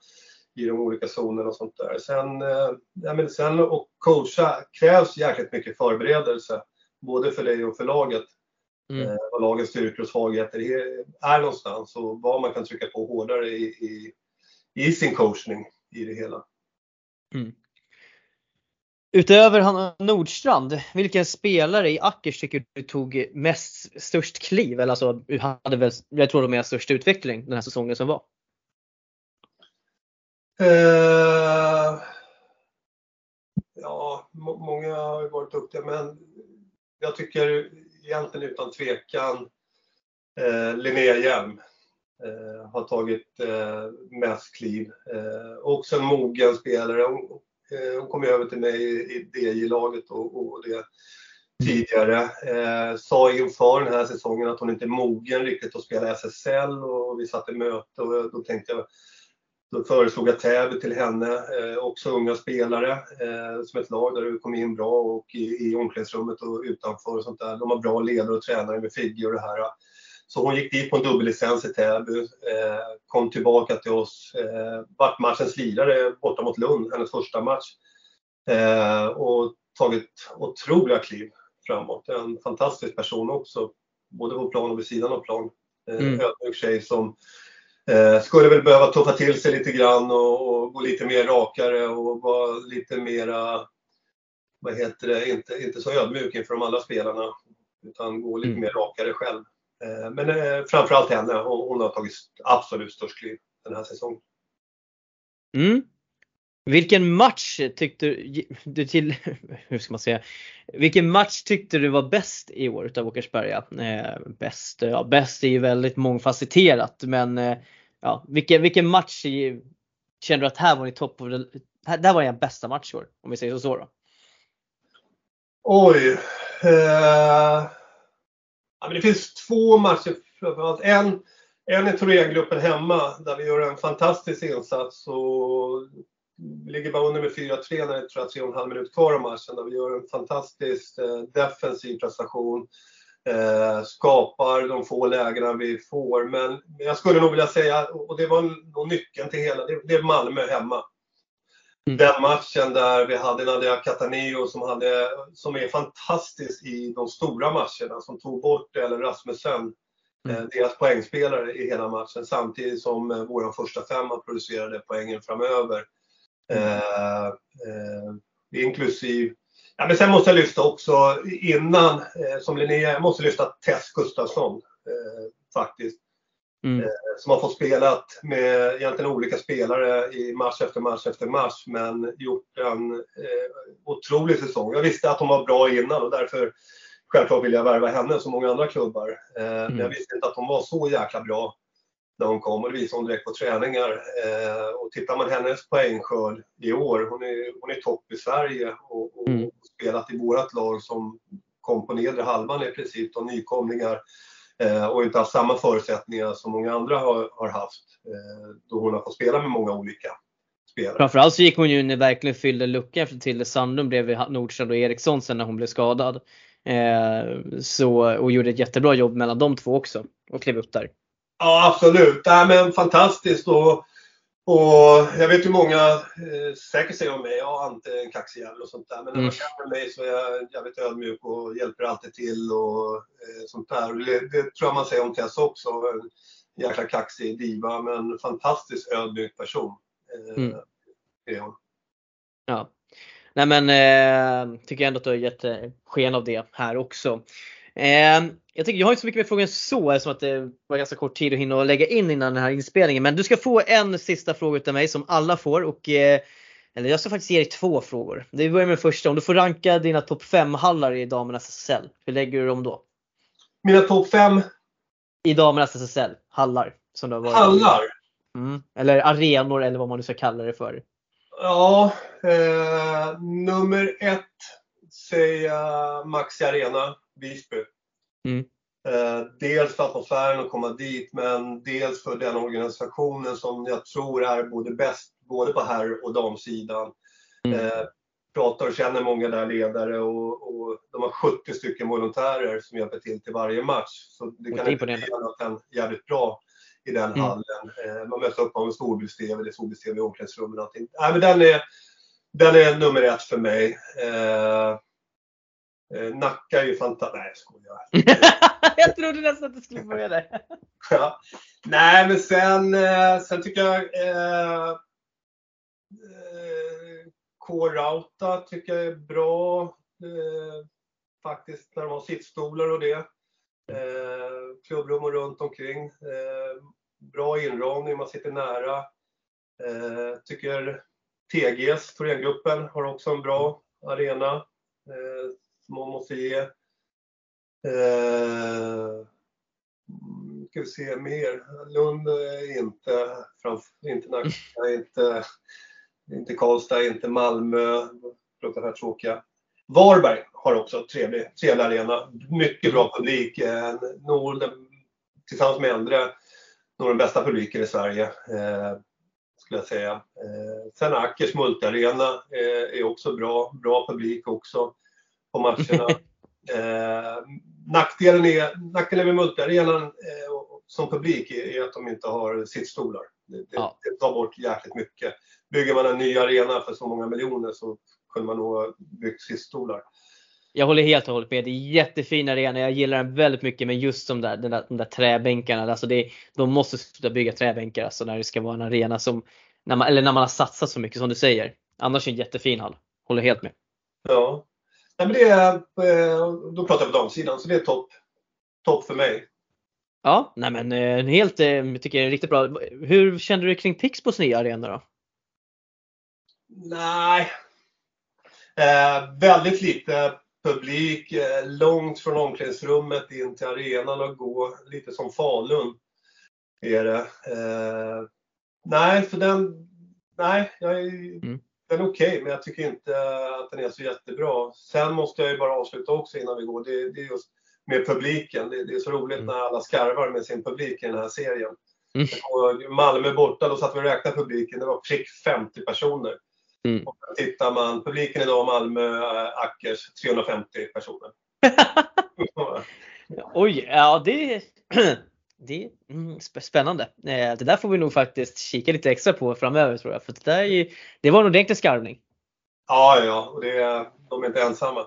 Speaker 2: i de olika zonerna och sånt där. Sen, eh, ja, men sen att coacha krävs jäkligt mycket förberedelse, både för dig och för laget. Mm. Eh, vad lagets styrkor och svagheter är någonstans och vad man kan trycka på hårdare i, i, i sin coachning i det hela. Mm.
Speaker 1: Utöver Hanna Nordstrand, vilken spelare i Ackers tycker du tog mest, störst kliv? Eller alltså, hade väl, jag tror de är störst utveckling den här säsongen som var?
Speaker 2: Eh, ja, många har varit duktiga men jag tycker egentligen utan tvekan eh, Linnea Hjelm eh, har tagit eh, mest kliv. Eh, också en mogen spelare. Hon, eh, hon kom över till mig i, i DJ-laget och, och, det tidigare. Eh, sa inför den här säsongen att hon inte är mogen riktigt att spela SSL och vi satt i möte och då tänkte jag då föreslog jag Täby till henne, eh, också unga spelare eh, som ett lag där du kom in bra och i, i omklädningsrummet och utanför och sånt där. De har bra ledare och tränare med Figge och det här. Så hon gick dit på en dubbellicens i Täby, eh, kom tillbaka till oss, vart matchens lirare borta mot Lund, hennes första match. Och tagit otroliga kliv framåt. En fantastisk person också, både på plan och vid sidan av plan. Mm. Ödmjuk tjej som Eh, skulle väl behöva tuffa till sig lite grann och, och, gå lite mer rakare och vara lite mera, vad heter det, inte, inte så ödmjuk inför de andra spelarna. Utan gå lite mm. mer rakare själv. Eh, men eh, framförallt henne, hon, hon har tagit absolut störst kliv den här säsongen.
Speaker 1: Mm. Vilken match tyckte du till, hur ska man säga, vilken match tyckte du var bäst i år utav Åkersberga? Eh, bäst, ja bäst är ju väldigt mångfacetterat men eh, ja, vilken, vilken match känner du att här var ni topp det, här var er bästa match i år? Om vi säger så, så då.
Speaker 2: Oj. Eh, det finns två matcher framförallt. En, en är Thorengruppen hemma där vi gör en fantastisk insats och ligger bara under med 4-3 när det är tror jag, 3,5 minuter kvar av matchen där vi gör en fantastisk eh, defensiv prestation. Eh, skapar de få lägena vi får. Men jag skulle nog vilja säga, och det var nog nyckeln till hela, det, det är Malmö hemma. Mm. Den matchen där vi hade Nadia Cataneo som, hade, som är fantastisk i de stora matcherna, som tog bort Ellen Rasmussen Mm. Deras poängspelare i hela matchen samtidigt som eh, vår första femma producerade poängen framöver. Eh, eh, inklusive Ja, men sen måste jag lyfta också innan, eh, som Linnea, jag måste lyfta Tess Gustafsson faktiskt. Mm. Som har fått spelat med egentligen olika spelare i match efter match efter match men gjort en eh, otrolig säsong. Jag visste att hon var bra innan och därför självklart vill jag värva henne som många andra klubbar. Eh, mm. Men jag visste inte att hon var så jäkla bra när hon kom och det visade hon direkt på träningar. Eh, och tittar man hennes poängskörd i år, hon är, hon är topp i Sverige och, och mm. spelat i vårat lag som kom på nedre halvan i princip, de nykomlingar eh, och inte haft samma förutsättningar som många andra har, har haft eh, då hon har fått spela med många olika spelare.
Speaker 1: Framförallt så gick hon ju in och verkligen fyllde luckan efter Tilde Sandlund bredvid Nordstrand och Eriksson sen när hon blev skadad. Eh, så, och gjorde ett jättebra jobb mellan de två också och klev upp där.
Speaker 2: Ja absolut, ja, men fantastiskt. Och, och jag vet hur många eh, säkert säger om mig, jag är inte en kaxig och sånt där. Men när man mm. känner mig så är jag jävligt ödmjuk och hjälper alltid till och eh, sånt där. Det, det, tror jag man säger om Tess också. En jäkla kaxig diva men fantastiskt ödmjuk person. Eh, mm. är hon.
Speaker 1: Ja. Nej men eh, tycker ändå att du har gett eh, sken av det här också. Eh, jag, tycker, jag har inte så mycket mer frågor än så eftersom att det var ganska kort tid att hinna lägga in innan den här inspelningen. Men du ska få en sista fråga utav mig som alla får. Och, eh, eller jag ska faktiskt ge dig två frågor. Vi börjar med första. Om du får ranka dina topp 5 hallar i damernas SSL. Hur lägger du dem då?
Speaker 2: Mina topp 5?
Speaker 1: I damernas SSL. Hallar. Som
Speaker 2: det har varit. Hallar?
Speaker 1: Mm. Eller arenor eller vad man nu ska kalla det för.
Speaker 2: Ja, eh, nummer ett säger jag Maxi Arena, Visby. Mm. Eh, dels för atmosfären att komma dit men dels för den organisationen som jag tror är både bäst både på herr och damsidan. Mm. Eh, pratar och känner många där ledare och, och, de har 70 stycken volontärer som hjälper till till varje match. Så det kan inte bli annat än jävligt bra i den mm. hallen. Eh, man möter upp med storbilds-TV, det är storbilds-TV i omklädningsrummen och allting. Nej, men den, är, den är nummer ett för mig. Eh Nacka är ju fantastiskt. Nej, jag skojar.
Speaker 1: jag trodde nästan att du skulle börja där.
Speaker 2: ja. Nej, men sen, eh, sen tycker jag eh, eh K-Rauta tycker jag är bra. Eh, faktiskt när de har sittstolar och det. Eh, klubbrum och runt omkring. Eh, bra inramning, man sitter nära. Eh, tycker TGs, Thorengruppen, har också en bra arena eh, man måste ge. Eh, ska vi se mer. Lund är inte, inte Nacka, inte, inte Karlstad, inte Malmö. Fruktansvärt tråkiga. Varberg har också trevlig, trevlig arena. Mycket bra publik. Eh, Nord, tillsammans med äldre, nog den bästa publiken i Sverige. Eh, skulle jag säga. Eh, sen Ackers multiarena eh, är också bra. Bra publik också på matcherna. Eh, nackdelen, är, nackdelen med multiarenan eh, som publik är, att de inte har sittstolar. Det, det, ja. det tar bort jäkligt mycket. Bygger man en ny arena för så många miljoner så kunde man nog ha byggt sittstolar.
Speaker 1: Jag håller helt och hållet med. Det är jättefin arena. Jag gillar den väldigt mycket. Men just de där, de där, de där träbänkarna. Alltså det, de måste sluta bygga träbänkar alltså när det ska vara en arena som, när man, eller när man har satsat så mycket som du säger. Annars är det en jättefin hall. Håller helt med.
Speaker 2: Ja. Nej, men det är, eh, då pratar på damsidan, så det är topp top för mig.
Speaker 1: Ja, nej men eh, helt, eh, tycker jag är riktigt bra. Hur kände du kring Pixbos nya arena då?
Speaker 2: Nej, eh, väldigt lite publik eh, långt från omklädningsrummet in till arenan och gå lite som Falun. Är det. Eh, nej, för den, nej, jag är, mm. Den är okej okay, men jag tycker inte att den är så jättebra. Sen måste jag ju bara avsluta också innan vi går. Det, det är just med publiken. Det, det, är så roligt mm. när alla skarvar med sin publik i den här serien. Mm. Och Malmö borta, då satt vi och räknade publiken. Det var prick 50 personer. Mm. Och tittar man, publiken idag Malmö, äh, Ackers, 350 personer.
Speaker 1: Oj, ja det, det är mm, spännande. Eh, det där får vi nog faktiskt kika lite extra på framöver tror jag. För det, där är, det var nog ordentlig skarvning.
Speaker 2: Ja, ja, och det, de är inte ensamma.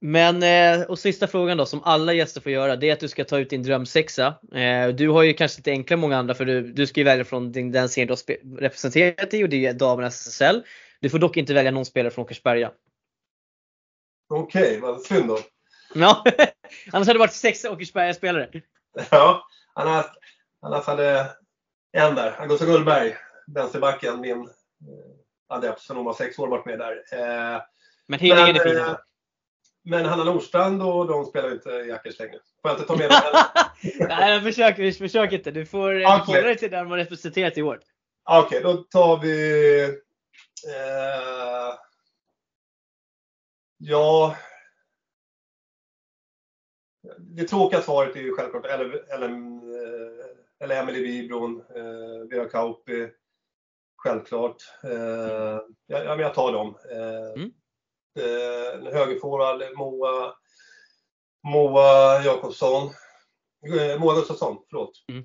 Speaker 1: Men eh, och sista frågan då som alla gäster får göra det är att du ska ta ut din drömsexa. Eh, du har ju kanske lite enklare än många andra för du, du ska ju välja från din, den serien du har representerat i och det är damernas SSL. Du får dock inte välja någon spelare från Åkersberga.
Speaker 2: Okej, okay, vad synd då.
Speaker 1: Ja, annars hade det varit sex Åkersberga-spelare.
Speaker 2: Ja, annars, annars hade en där, Augusta Gullberg, vänsterbacken, min adept sen hon var sex år varit med där.
Speaker 1: Men Hillingen är fin.
Speaker 2: Men Hanna Nordstrand och de spelar inte i Jackers längre. Får jag inte ta med mig henne?
Speaker 1: Nej, jag försöker, försök inte. Du får okay. hålla dig till där de har representerat i år.
Speaker 2: Okej, okay, då tar vi... Eh, ja... Det tråkiga svaret är ju självklart eller, eller, eller Emelie Wibron, eh, Vera Kauppi. Självklart. Eh, ja, men jag tar dem. Eh, mm eh, högerforward Moa, Moa Jakobsson. Eh, Moa Gustafsson, förlåt.
Speaker 1: Mm.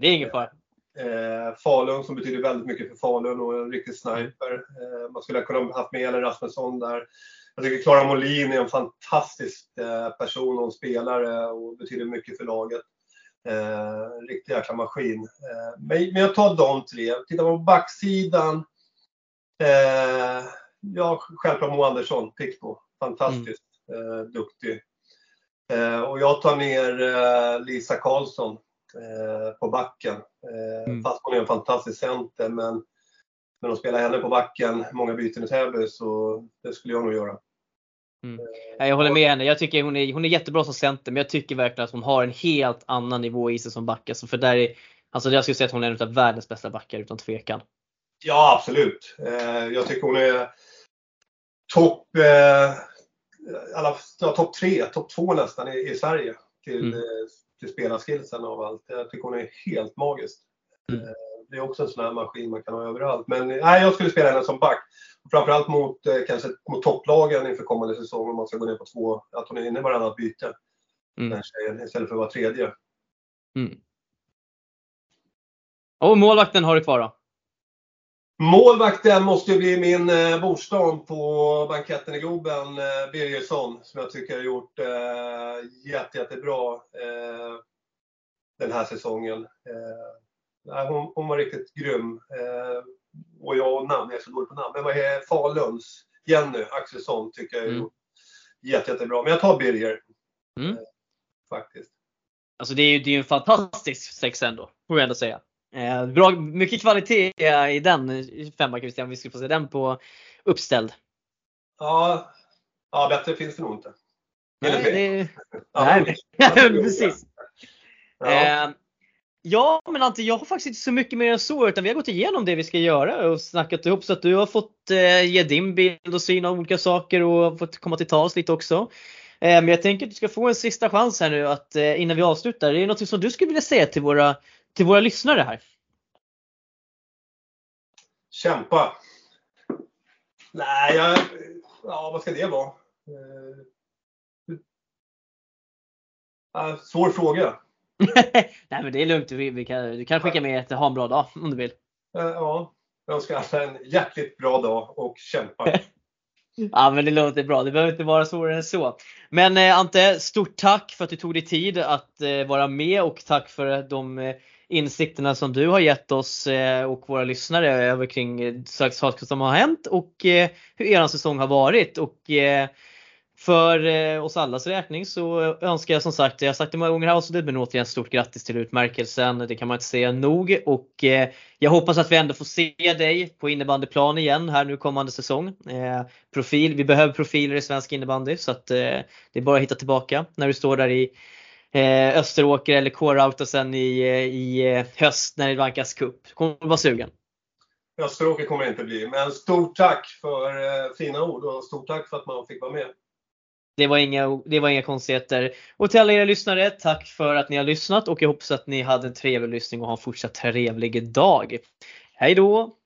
Speaker 1: Det är ingen fara.
Speaker 2: Eh, Falun som betyder väldigt mycket för Falun och en riktig sniper. Eh, man skulle ha kunnat haft med Ellen Rasmusson där. Jag tycker Klara Molin är en fantastisk eh, person och spelare och betyder mycket för laget. Eh, riktig jäkla maskin. Eh, men, men jag tar de tre. Tittar man på backsidan. Eh, ja, självklart Mo Andersson, Pixbo. Fantastiskt mm. eh, duktig. Eh, och jag tar ner eh, Lisa Karlsson eh, på backen. Eh, mm. Fast hon är en fantastisk center, men när de spelar henne på backen, många byten i Täby, så det skulle jag nog göra.
Speaker 1: Mm. Jag håller med henne. Jag tycker hon är, hon är jättebra som center, men jag tycker verkligen att hon har en helt annan nivå i sig som back. Alltså för där är, alltså jag skulle säga att hon är en av världens bästa backar utan tvekan.
Speaker 2: Ja, absolut. Eh, jag tycker hon är topp eh, alla, ja, top tre, topp två nästan i, i Sverige till, mm. eh, till spelarskillsen av allt. Jag tycker hon är helt magisk. Mm. Det är också en sån här maskin man kan ha överallt. Men nej, jag skulle spela henne som back. Framförallt mot, eh, kanske mot topplagen inför kommande säsong om man ska gå ner på två, att hon är inne i varannat byte. Mm. Den tjejen, istället för att vara tredje.
Speaker 1: Mm. Och målvakten har du kvar då?
Speaker 2: Målvakten måste ju bli min eh, bostad på banketten i Globen, eh, Birgersson, som jag tycker har gjort eh, jätte, jättebra eh, den här säsongen. Eh, hon, hon, var riktigt grym. Eh, och jag och namn, jag är så dålig på namn. Men vad är Faluns? Jenny Axelsson tycker jag har mm. jätte, jättebra. Men jag tar Birger. Mm. Eh, faktiskt.
Speaker 1: Alltså det är ju det är en fantastisk sex ändå, får jag ändå säga. Eh, bra, mycket kvalitet i den femma Christian, vi skulle få se den på uppställd.
Speaker 2: Ja, ja bättre finns det nog inte.
Speaker 1: Nej, det, nej precis. Ja. Ja, men Ante, jag har faktiskt inte så mycket mer än så utan vi har gått igenom det vi ska göra och snackat ihop så att du har fått eh, ge din bild och syn av olika saker och fått komma till tals lite också. Eh, men jag tänker att du ska få en sista chans här nu att eh, innan vi avslutar. Är det något som du skulle vilja säga till våra till våra lyssnare här?
Speaker 2: Kämpa! Nej, jag, ja, vad ska det vara? Eh, svår fråga.
Speaker 1: Nej men det är lugnt, vi, vi kan, du kan skicka med ett ha en bra dag om du vill.
Speaker 2: Eh, ja, jag önskar alla en hjärtligt bra dag och kämpa.
Speaker 1: ja men det låter bra, det behöver inte vara svårare än så. Men eh, Ante, stort tack för att du tog dig tid att eh, vara med och tack för de eh, insikterna som du har gett oss eh, och våra lyssnare över kring eh, saker som har hänt och hur er säsong har varit. Och för eh, oss allas räkning så önskar jag som sagt, jag har sagt det många gånger här avsnittet, men återigen stort grattis till utmärkelsen. Det kan man inte säga nog och eh, jag hoppas att vi ändå får se dig på innebandyplan igen här nu kommande säsong. Eh, profil, vi behöver profiler i svensk innebandy så att det är bara att hitta tillbaka när du står där i eh, Österåker eller K-Rauta sen i, i höst när det vankas cup. Kommer du vara sugen?
Speaker 2: Österåker kommer det inte bli, men stort tack för eh, fina ord och stort tack för att man fick vara med.
Speaker 1: Det var, inga, det var inga konstigheter. Och till alla er lyssnare, tack för att ni har lyssnat och jag hoppas att ni hade en trevlig lyssning och har en fortsatt trevlig dag. Hej då!